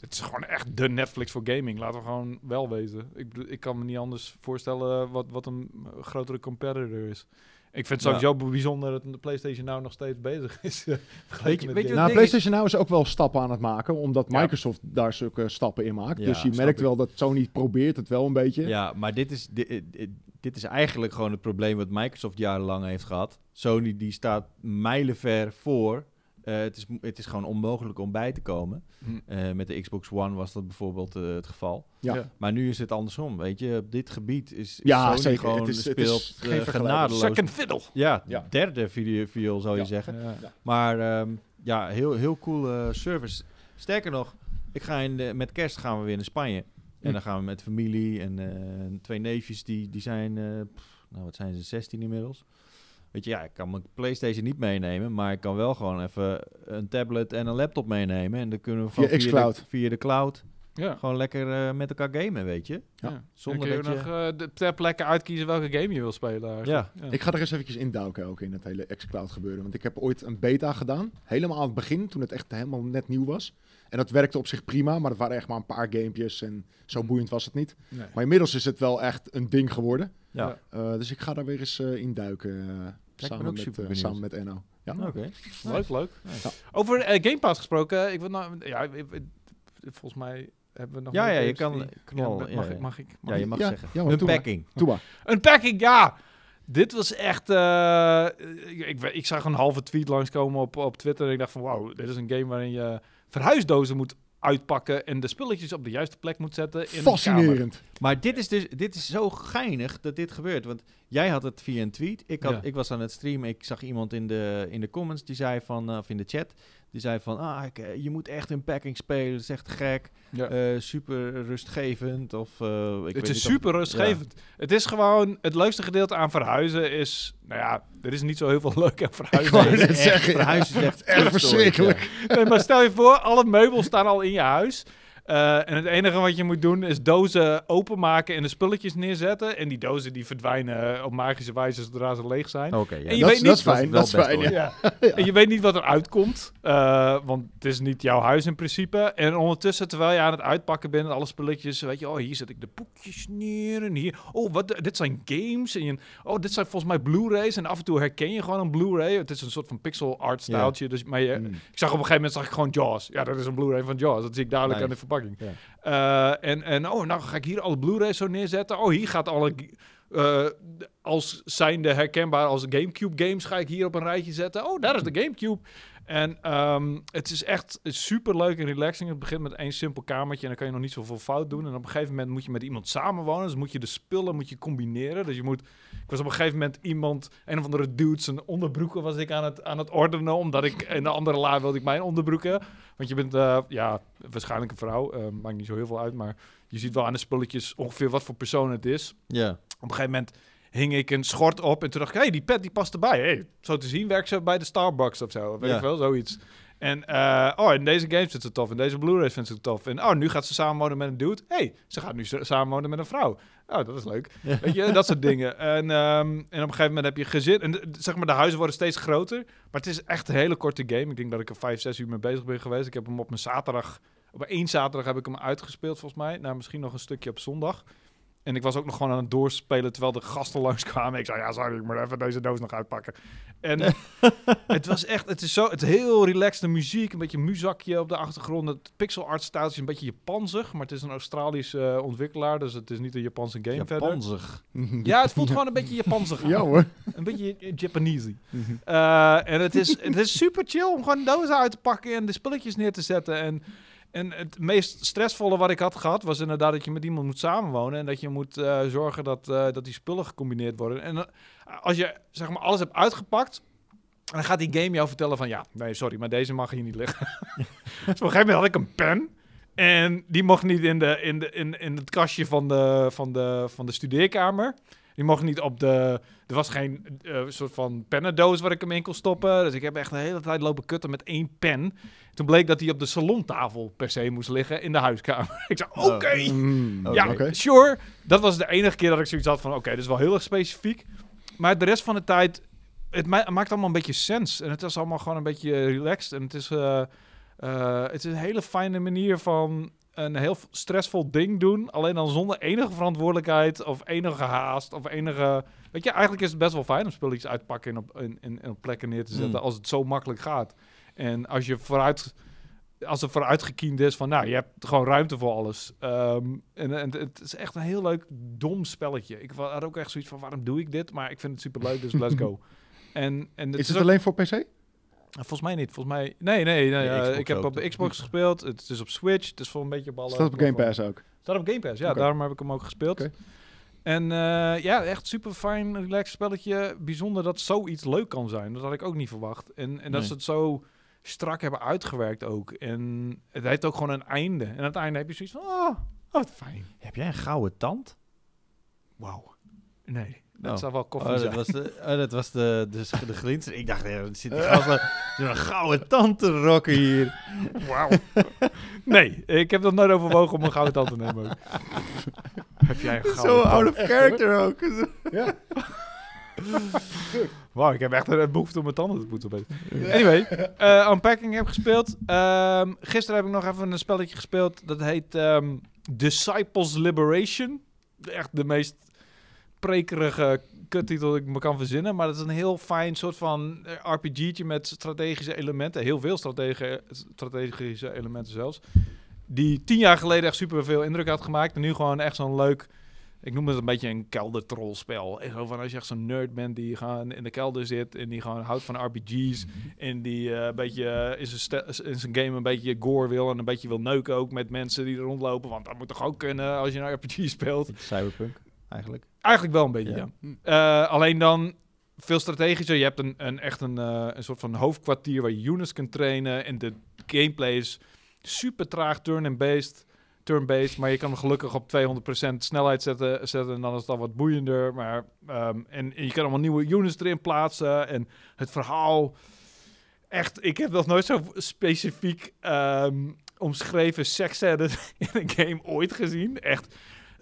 Het is gewoon echt de Netflix voor gaming. Laten we gewoon wel wezen. Ik, bedoel, ik kan me niet anders voorstellen wat, wat een grotere competitor is. Ik vind het Ja. sowieso bijzonder dat de PlayStation nou nog steeds bezig is. eh, [LAUGHS] Weet je- met weet je gaming. Nou, PlayStation Now is ook wel stappen aan het maken, omdat Ja. Microsoft daar zulke stappen in maakt. Ja, dus je merkt ik. wel dat Sony probeert het wel een beetje. Ja, maar dit is, dit, dit, dit is eigenlijk gewoon het probleem wat Microsoft jarenlang heeft gehad. Sony die staat mijlenver voor. Eh, het, is, het is gewoon onmogelijk om bij te komen. Hm. Eh, met de Xbox One was dat bijvoorbeeld eh, het geval. Ja. Ja. Maar nu is het andersom, weet je. Op dit gebied is, is Ja, Sony zeker. gewoon Het is- het speelt is geen vergelijking. genadeloos. Second fiddle. Ja, Ja. derde video, viool zou je zeggen. Ja. Maar ehm, ja, heel, heel coole service. Sterker nog, ik ga in de, met kerst gaan we weer naar Spanje. En Hm. dan gaan we met familie en eh, twee neefjes, die, die zijn, eh, pff, nou wat zijn ze, 16 inmiddels. Weet je, ja, ik kan mijn Playstation niet meenemen, maar ik kan wel gewoon even een tablet en een laptop meenemen. En dan kunnen we Via van xCloud. de, via de cloud Ja. gewoon lekker eh, met elkaar gamen, weet je. Ja. Zonder dan kun dat je je- nog eh, de, ter plekke uitkiezen welke game je wil spelen. Ja. Ik ga er eens eventjes induiken ook in het hele xCloud gebeuren. Want ik heb ooit een beta gedaan. Helemaal aan het begin, toen het echt helemaal net nieuw was. En dat werkte op zich prima, maar het waren echt maar een paar gamepjes. En zo boeiend was het niet. Nee. Maar inmiddels is het wel echt een ding geworden. Ja, Eh, dus ik ga daar weer eens eh, in duiken. eh, samen, ook met, samen met Enno. Ja. oké. Leuk, leuk. Nice. Over Game Pass gesproken. Ik wil nou, ja, volgens mij hebben we nog Ja, ja, je kan die- knal. Ja, mag, ja, ik, ja. mag ik? Mag Ja, je mag Ja, zeggen. ja. Doe maar. Een packing, ja. Dit was echt... eh, ik, ik, ik zag een halve tweet langskomen op, op Twitter. En ik dacht van, wauw, dit is een game waarin je verhuisdozen moet uitpakken... en de spulletjes op de juiste plek moet zetten in. Fascinerend. Maar dit is dus dit is zo geinig dat dit gebeurt. Want jij had het via een tweet. Ik, had, Ja. ik was aan het streamen. Ik zag iemand in de, in de comments die zei van, eh, of in de chat, die zei van, ah, ik, eh, je moet echt een packing spelen. Dat is echt gek. Ja. Eh, super rustgevend. Of, eh, ik weet het niet is of- super rustgevend. Het is gewoon... Het leukste gedeelte aan verhuizen is... Nou ja, er is niet zo heel veel leuk aan verhuizen. Nee, het zeggen, ja. verhuizen is echt Echt verschrikkelijk. Nee, maar stel je voor, alle meubels staan al in je huis. Eh, en het enige wat je moet doen is dozen openmaken en de spulletjes neerzetten. En die dozen die verdwijnen eh, op magische wijze zodra ze leeg zijn. Oké, ja. En je dat, weet is- niet- dat is fijn. Dat is fijn, best ja. Ja. En je weet niet wat er uitkomt, eh, want het is niet jouw huis in principe. En ondertussen, terwijl je aan het uitpakken bent, alle spulletjes, weet je, oh, hier zet ik de boekjes neer en hier, oh, wat, dit zijn games. En je, oh, dit zijn volgens mij Blu-rays. En af en toe herken je gewoon een Blu-ray. Het is een soort van pixel art styletje. Dus, maar je, Mm. ik zag op een gegeven moment zag ik gewoon Jaws. Ja, dat is een Blu-ray van Jaws. Dat zie ik duidelijk Nice. aan de verpakking. Ja. Eh, en, en oh, nou ga ik hier alle Blu-rays zo neerzetten. Oh, hier gaat alle... eh, als zijnde herkenbaar als Gamecube games ga ik hier op een rijtje zetten. Oh, daar is de [LAUGHS] Gamecube. En ehm, het is echt super leuk en relaxing. Het begint met één simpel kamertje en dan kan je nog niet zoveel fout doen. En op een gegeven moment moet je met iemand samenwonen. Dus moet je de spullen moet je combineren. Dus je moet... Ik was op een gegeven moment iemand, een of andere dude, zijn onderbroeken was ik aan het, aan het ordenen. Omdat ik in de andere la wilde ik mijn onderbroeken. Want je bent, eh, ja, waarschijnlijk een vrouw. eh, maakt niet zo heel veel uit, maar je ziet wel aan de spulletjes ongeveer wat voor persoon het is. Ja. Op een gegeven moment hing ik een schort op en toen dacht ik, hey, die pet die past erbij. Hey, zo te zien werkt ze bij de Starbucks of zo. Weet Ja. ik wel, zoiets. En, eh, oh, in deze games vindt ze tof. In deze Blu-rays vindt ze het tof. En, oh, nu gaat ze samenwonen met een dude. hey, ze gaat nu sa- samenwonen met een vrouw. Oh, dat is leuk. Weet je, dat soort dingen. En, ehm, en op een gegeven moment heb je gezin. En zeg maar, de huizen worden steeds groter. Maar het is echt een hele korte game. Ik denk dat ik er vijf, zes uur mee bezig ben geweest. Ik heb hem op mijn zaterdag... Op één zaterdag heb ik hem uitgespeeld, volgens mij. Nou, misschien nog een stukje op zondag. En ik was ook nog gewoon aan het doorspelen terwijl de gasten [LAUGHS] langskwamen. Ik zei, ja, sorry, ik moet even deze doos nog uitpakken. En [LAUGHS] het was echt, het is zo, het is heel relaxed de muziek, een beetje muzakje op de achtergrond. Het pixel art style is een beetje Japansig, maar het is een Australische eh, ontwikkelaar, dus het is niet een Japanse game verder. Japanzig. Ja, het voelt gewoon een beetje Japansig. [LAUGHS] Ja hoor. Een beetje Japanese. Eh, en het is, het is super chill om gewoon dozen uit te pakken en de spulletjes neer te zetten. En, en het meest stressvolle wat ik had gehad was inderdaad dat je met iemand moet samenwonen. En dat je moet eh, zorgen dat, eh, dat die spullen gecombineerd worden. En eh, als je zeg maar alles hebt uitgepakt. Dan gaat die game jou vertellen van ja, nee, sorry, maar deze mag hier niet liggen. [LAUGHS] dus op een gegeven moment had ik een pen. En die mocht niet in, de, in, de, in, in het kastje van de, van, de, van de studeerkamer. Die mocht niet op de. Er was geen eh, soort van pennendoos waar ik hem in kon stoppen. Dus ik heb echt de hele tijd lopen kutten met één pen. Toen bleek dat hij op de salontafel per se moest liggen in de huiskamer. [LAUGHS] ik zei: Oh. Oké. Mm, Oh, Ja, oké. sure. Dat was de enige keer dat ik zoiets had van... Oké, dit is wel heel erg specifiek. Maar de rest van de tijd... Het ma- maakt allemaal een beetje sens. En het is allemaal gewoon een beetje relaxed. En het is, eh, eh, het is een hele fijne manier van... Een heel stressvol ding doen. Alleen dan zonder enige verantwoordelijkheid... Of enige haast. Of enige... Weet je, eigenlijk is het best wel fijn om spulletjes uit te pakken... En op, in, in, in op plekken neer te zetten. Mm. Als het zo makkelijk gaat. En als je vooruit als er vooruitgekiend is van, nou, je hebt gewoon ruimte voor alles. Ehm, en, en het is echt een heel leuk, dom spelletje. Ik had ook echt zoiets van, waarom doe ik dit? Maar ik vind het super leuk, dus let's [LAUGHS] go. En, en Is het ook- alleen voor PC? Volgens mij niet. Volgens mij... Nee, nee. nee Ja, eh, ik heb ook, op de? Xbox gespeeld. Het is op Switch. Het is voor een beetje ballen. Staat op Game Pass ook. Staat op Game Pass, ja. Daarom heb ik hem ook gespeeld. Oké. En eh, ja, echt super fijn, relaxed spelletje. Bijzonder dat zoiets leuk kan zijn. Dat had ik ook niet verwacht. En, en dat ze het zo strak hebben uitgewerkt ook. En het heeft ook gewoon een einde. En aan het einde heb je zoiets van, oh, oh wat fijn. Heb jij een gouden tand? Wauw. Nee, dat Oh. zou wel koffie Oh, zijn. dat was de, oh, dat was de, de, de glinster. Ik dacht, ja, er zit die [LAUGHS] zo'n gouden tand te rocken hier. Wauw. nee, ik heb nog nooit overwogen om een gouden tand te nemen. ook. [LAUGHS] heb jij een gouden Zo out of character ook. Ja. [LAUGHS] Wauw, ik heb echt een behoefte om mijn tanden te poetsen. Anyway, eh, Unpacking heb ik gespeeld. Ehm, gisteren heb ik nog even een spelletje gespeeld. Dat heet ehm, Disciples Liberation. Echt de meest prekerige kuttitel ik me kan verzinnen. Maar dat is een heel fijn soort van eh, RPG'tje met strategische elementen. Heel veel strategische, strategische elementen zelfs. Die tien jaar geleden echt super veel indruk had gemaakt. En nu gewoon echt zo'n leuk... Ik noem het een beetje een keldertrollspel. Echt zo van als je echt zo'n nerd bent die gewoon in de kelder zit en die gewoon houdt van RPG's en die eh, een beetje eh, in in zijn game een beetje gore wil en een beetje wil neuken ook met mensen die er rondlopen, want dat moet toch ook kunnen als je een RPG speelt. Cyberpunk, eigenlijk. Eigenlijk wel een beetje, ja. Eh, alleen dan veel strategischer. Je hebt een, een echt een, eh, een soort van hoofdkwartier waar je units kunt trainen en de gameplay is super traag turn-and-based. Turn-based, maar je kan hem gelukkig op 200% snelheid zetten, zetten en dan is het al wat boeiender. Maar, ehm, en, en je kan allemaal nieuwe units erin plaatsen en het verhaal... Echt, ik heb nog nooit zo specifiek ehm, omschreven seksscène [LAUGHS] in een game ooit gezien. Echt.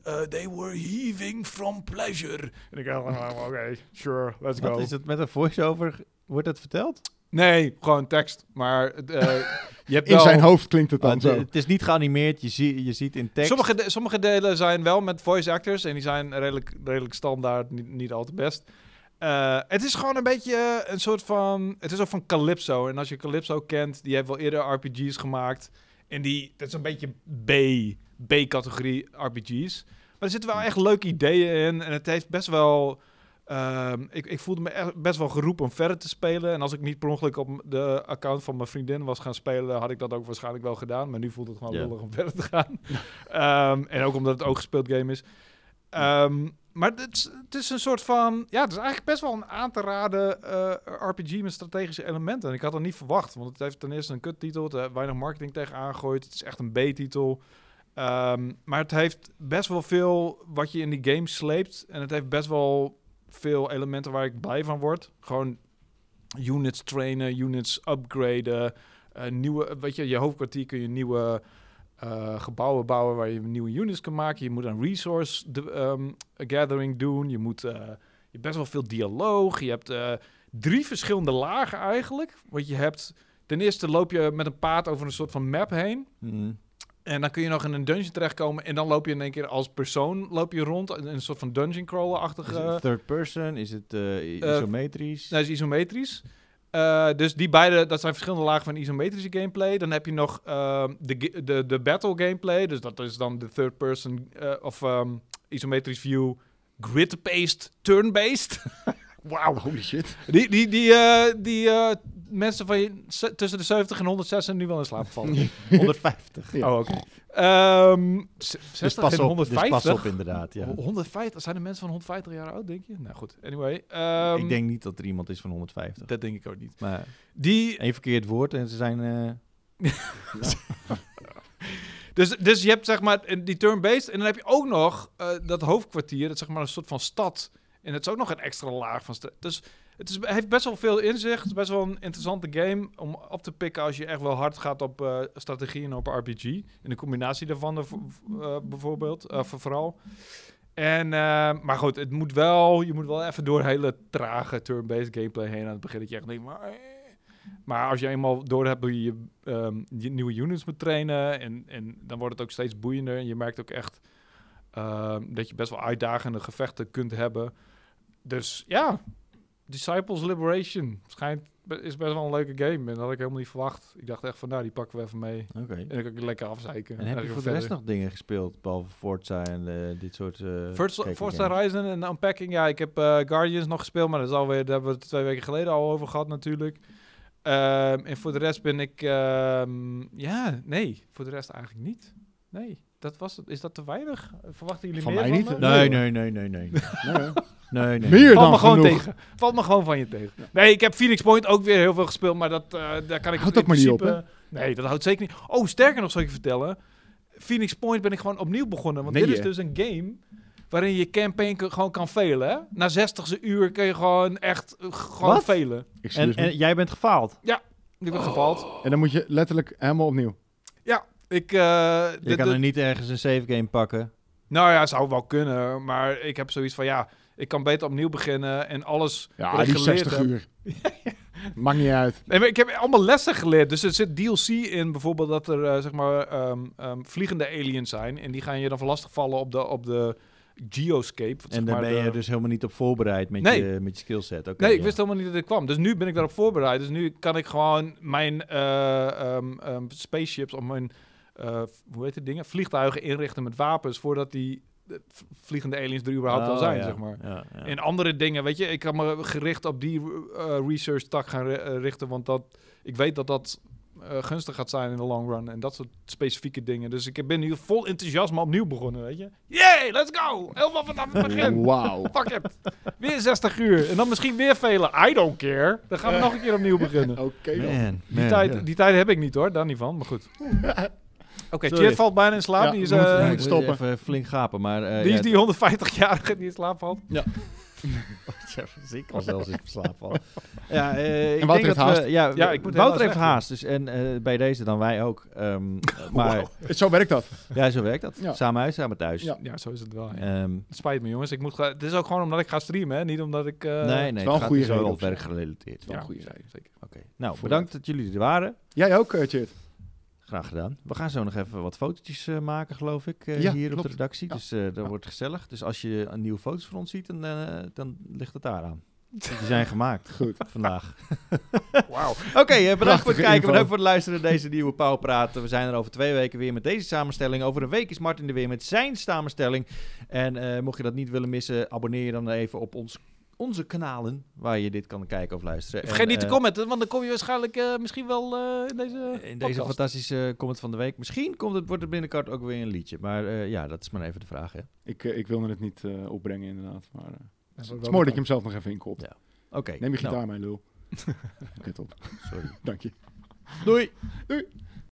Eh, they were heaving from pleasure. En ik dacht, oh, oké, sure, let's go. Wat is het met een voice-over? Wordt dat verteld? Nee, gewoon tekst. Maar eh, [LAUGHS] je hebt In wel... zijn hoofd klinkt het dan Want, zo. eh, het is niet geanimeerd, je, zie, je ziet in tekst. Sommige, de- sommige delen zijn wel met voice actors en die zijn redelijk, redelijk standaard, niet, niet al te best. Eh, het is gewoon een beetje een soort van. Het is ook van Calypso. En als je Calypso kent, die heeft wel eerder RPG's gemaakt. En die, dat is een beetje B, B-categorie RPG's. Maar er zitten wel echt leuke ideeën in. En het heeft best wel. ehm, ik, ik voelde me echt best wel geroepen om verder te spelen. En als ik niet per ongeluk op de account van mijn vriendin was gaan spelen, had ik dat ook waarschijnlijk wel gedaan. Maar nu voelt het gewoon lullig om verder te gaan. [LAUGHS] Ehm, en ook omdat het ook gespeeld game is. Ehm, maar het is, het is een soort van... Ja, het is eigenlijk best wel een aan te raden eh, RPG met strategische elementen. En ik had dat niet verwacht. Want het heeft ten eerste een kuttitel. Het heeft weinig marketing tegen aangegooid. Het is echt een B-titel. Ehm, maar het heeft best wel veel wat je in die game sleept. En het heeft best wel veel elementen waar ik blij van word. Gewoon units trainen, units upgraden. eh, nieuwe, weet je, je hoofdkwartier kun je nieuwe eh, gebouwen bouwen waar je nieuwe units kan maken. Je moet een resource de, ehm, gathering doen. Je moet eh, je hebt best wel veel dialoog. Je hebt drie verschillende lagen eigenlijk. Want je hebt ten eerste loop je met een paard over een soort van map heen. Mhm. En dan kun je nog in een dungeon terechtkomen. En dan loop je in één keer als persoon loop je rond. In een soort van dungeon crawler-achtige... third person? Is het eh, isometrisch? Dat is isometrisch. Eh, dus die beide, dat zijn verschillende lagen van isometrische gameplay. Dan heb je nog ehm, de, de, de battle gameplay. Dus dat is dan de third person eh, of ehm isometrisch view grid-based, turn-based. [LAUGHS] Wauw. Holy shit. Die, die, die, eh, die eh, mensen van je, se- tussen de 70 en 106 zijn nu wel in slaap gevallen. [LAUGHS] 150. Ja. Oh, oké. Ehm, z- Dus 60 pas, en op, dus 150? pas op inderdaad, ja. Ho- 150? Zijn er mensen van 150 jaar oud, denk je? Nou goed, anyway. ehm, ik denk niet dat er iemand is van 150. Dat denk ik ook niet. Maar Die, één verkeerd woord en ze zijn... eh, [LAUGHS] dus, dus je hebt zeg maar een- die turn-based. En dan heb je ook nog eh, dat hoofdkwartier. Dat is zeg maar een soort van stad. En het is ook nog een extra laag van... stra- Dus het is, heeft best wel veel inzicht. Best wel een interessante game om op te pikken... als je echt wel hard gaat op eh, strategie en op RPG. En de combinatie daarvan eh, bijvoorbeeld. eh, voor- vooral. En, maar goed, het moet wel... Je moet wel even door hele trage turn-based gameplay heen... aan het begin dat je echt denkt... Maar, maar als je eenmaal door hebt hoe je je, ehm, je nieuwe units moet trainen... En, en dan wordt het ook steeds boeiender. En je merkt ook echt... ehm, dat je best wel uitdagende gevechten kunt hebben. Dus ja, Disciples Liberation schijnt, is best wel een leuke game. En dat had ik helemaal niet verwacht. Ik dacht echt van, nou, die pakken we even mee. Oké. En dan kan ik lekker afzeiken. En heb je voor de rest nog dingen gespeeld, behalve Forza en eh, dit soort... eh Forza, kijken Forza? Horizon en Unpacking, ja, ik heb eh, Guardians nog gespeeld, maar dat is alweer, daar hebben we het twee weken geleden al over gehad natuurlijk. Ehm, en voor de rest ben ik, ehm, ja, nee, voor de rest eigenlijk niet. Nee, dat was het. Is dat te weinig? Verwachten jullie Van meer mij van niet. me? Nee, nee, nee, nee, nee. Nee, nee, nee. Meer Valt dan me gewoon genoeg. tegen. Valt me gewoon van je tegen. Nee, ik heb Phoenix Point ook weer heel veel gespeeld, maar dat, eh, daar kan ik Houdt in ook maar niet op, principe- Nee, dat houdt zeker niet. Oh, sterker nog, zal ik je vertellen. Phoenix Point ben ik gewoon opnieuw begonnen. Want Nee, dit is dus een game waarin je campaign gewoon kan velen. Hè? Na 60 uur kun je gewoon echt eh, gewoon Wat? velen. En, en jij bent gefaald. Ik ben gefaald. En dan moet je letterlijk helemaal opnieuw. Ik, eh, Je de- kan de- er niet ergens een save game pakken. nou ja, zou wel kunnen. Maar ik heb zoiets van, ja, ik kan beter opnieuw beginnen en alles Ja, wat ik die geleerd 60 heb- uur. [LAUGHS] Maakt niet uit. Nee, maar ik heb allemaal lessen geleerd. Dus er zit DLC in, bijvoorbeeld dat er eh, zeg maar ehm, ehm, vliegende aliens zijn. En die gaan je dan lastigvallen op de, op de geoscape. wat zeg En daar maar ben je de- dus helemaal niet op voorbereid met, Nee. je, met je skillset. Oké, Nee, ik ja. wist helemaal niet dat dit kwam. Dus nu ben ik daarop voorbereid. Dus nu kan ik gewoon mijn eh, ehm, ehm, spaceships, of mijn, eh, hoe heet het dingen? Vliegtuigen inrichten met wapens voordat die eh, vliegende aliens er überhaupt al Oh, zijn, ja. zeg maar. Ja, ja. En andere dingen, weet je, ik kan me gericht op die eh, research tak gaan ri- richten, want dat, ik weet dat dat eh, gunstig gaat zijn in de long run en dat soort specifieke dingen. Dus ik ben nu vol enthousiasme opnieuw begonnen, weet je. Yay, let's go! Helemaal vanaf het begin. [LAUGHS] Wauw. Fuck it. Weer 60 uur. En dan misschien weer velen. I don't care. Dan gaan we nog een keer opnieuw beginnen. [LAUGHS] Oké dan. Man, Die, man, tijd, die tijd heb ik niet hoor, daar niet van. Maar goed. [LAUGHS] Oké. Chat valt bijna in slaap. Ja, die is, eh, moet stoppen. Even flink gapen, maar... eh, die, ja, is die 150-jarige die in slaap valt. Ja, [LAUGHS] ik was zelfs in slaap vallen. Ja, eh, ik Wouter denk dat we, ja, Ja, ik moet Wouter heeft haast. Dus, en eh, bij deze dan wij ook. Ehm, [LAUGHS] maar Zo werkt dat. ja, zo werkt dat. Ja. Samen uit, samen thuis. Ja. Ja, zo is het wel. Ja. Ehm, Het spijt me jongens. Ik moet het is ook gewoon omdat ik ga streamen, hè? niet omdat ik... eh, nee, nee, wel het een goede dus wel reden op op zich. werk gerelateerd. wel ja, een goede zeker, reden. zeker. Oké. Nou, bedankt dat jullie er waren. Jij ook, Chert. Graag gedaan. We gaan zo nog even wat fotootjes eh, maken, geloof ik, eh, Ja, hier op de redactie. Ja. Dus eh, dat Ja. wordt gezellig. Dus als je een nieuwe foto's van ons ziet, dan, dan ligt het daar aan. [LAUGHS] Die zijn gemaakt Goed. vandaag. [LAUGHS] Wauw. Oké, eh, bedankt voor het kijken. info. Bedankt voor het luisteren naar deze nieuwe Pauw Praten. We zijn er over twee weken weer met deze samenstelling. Over een week is Martin er weer met zijn samenstelling. En mocht je dat niet willen missen, abonneer je dan even op ons, onze kanalen. Waar je dit kan kijken of luisteren. Vergeet En, niet te eh, commenten, want dan kom je waarschijnlijk eh, misschien wel eh, in deze in deze podcast. fantastische comment van de week. Misschien komt het, wordt het binnenkort ook weer een liedje. Maar eh, ja, dat is maar even de vraag. Hè. Ik, ik wilde het niet eh, opbrengen inderdaad. Maar eh, Dat het is mooi dat je hem zelf nog even inkoopt. Ja. Oké. Neem je nou, gitaar, mijn lul. [LAUGHS] Oké, top. sorry. Dank je. Doei. Doei.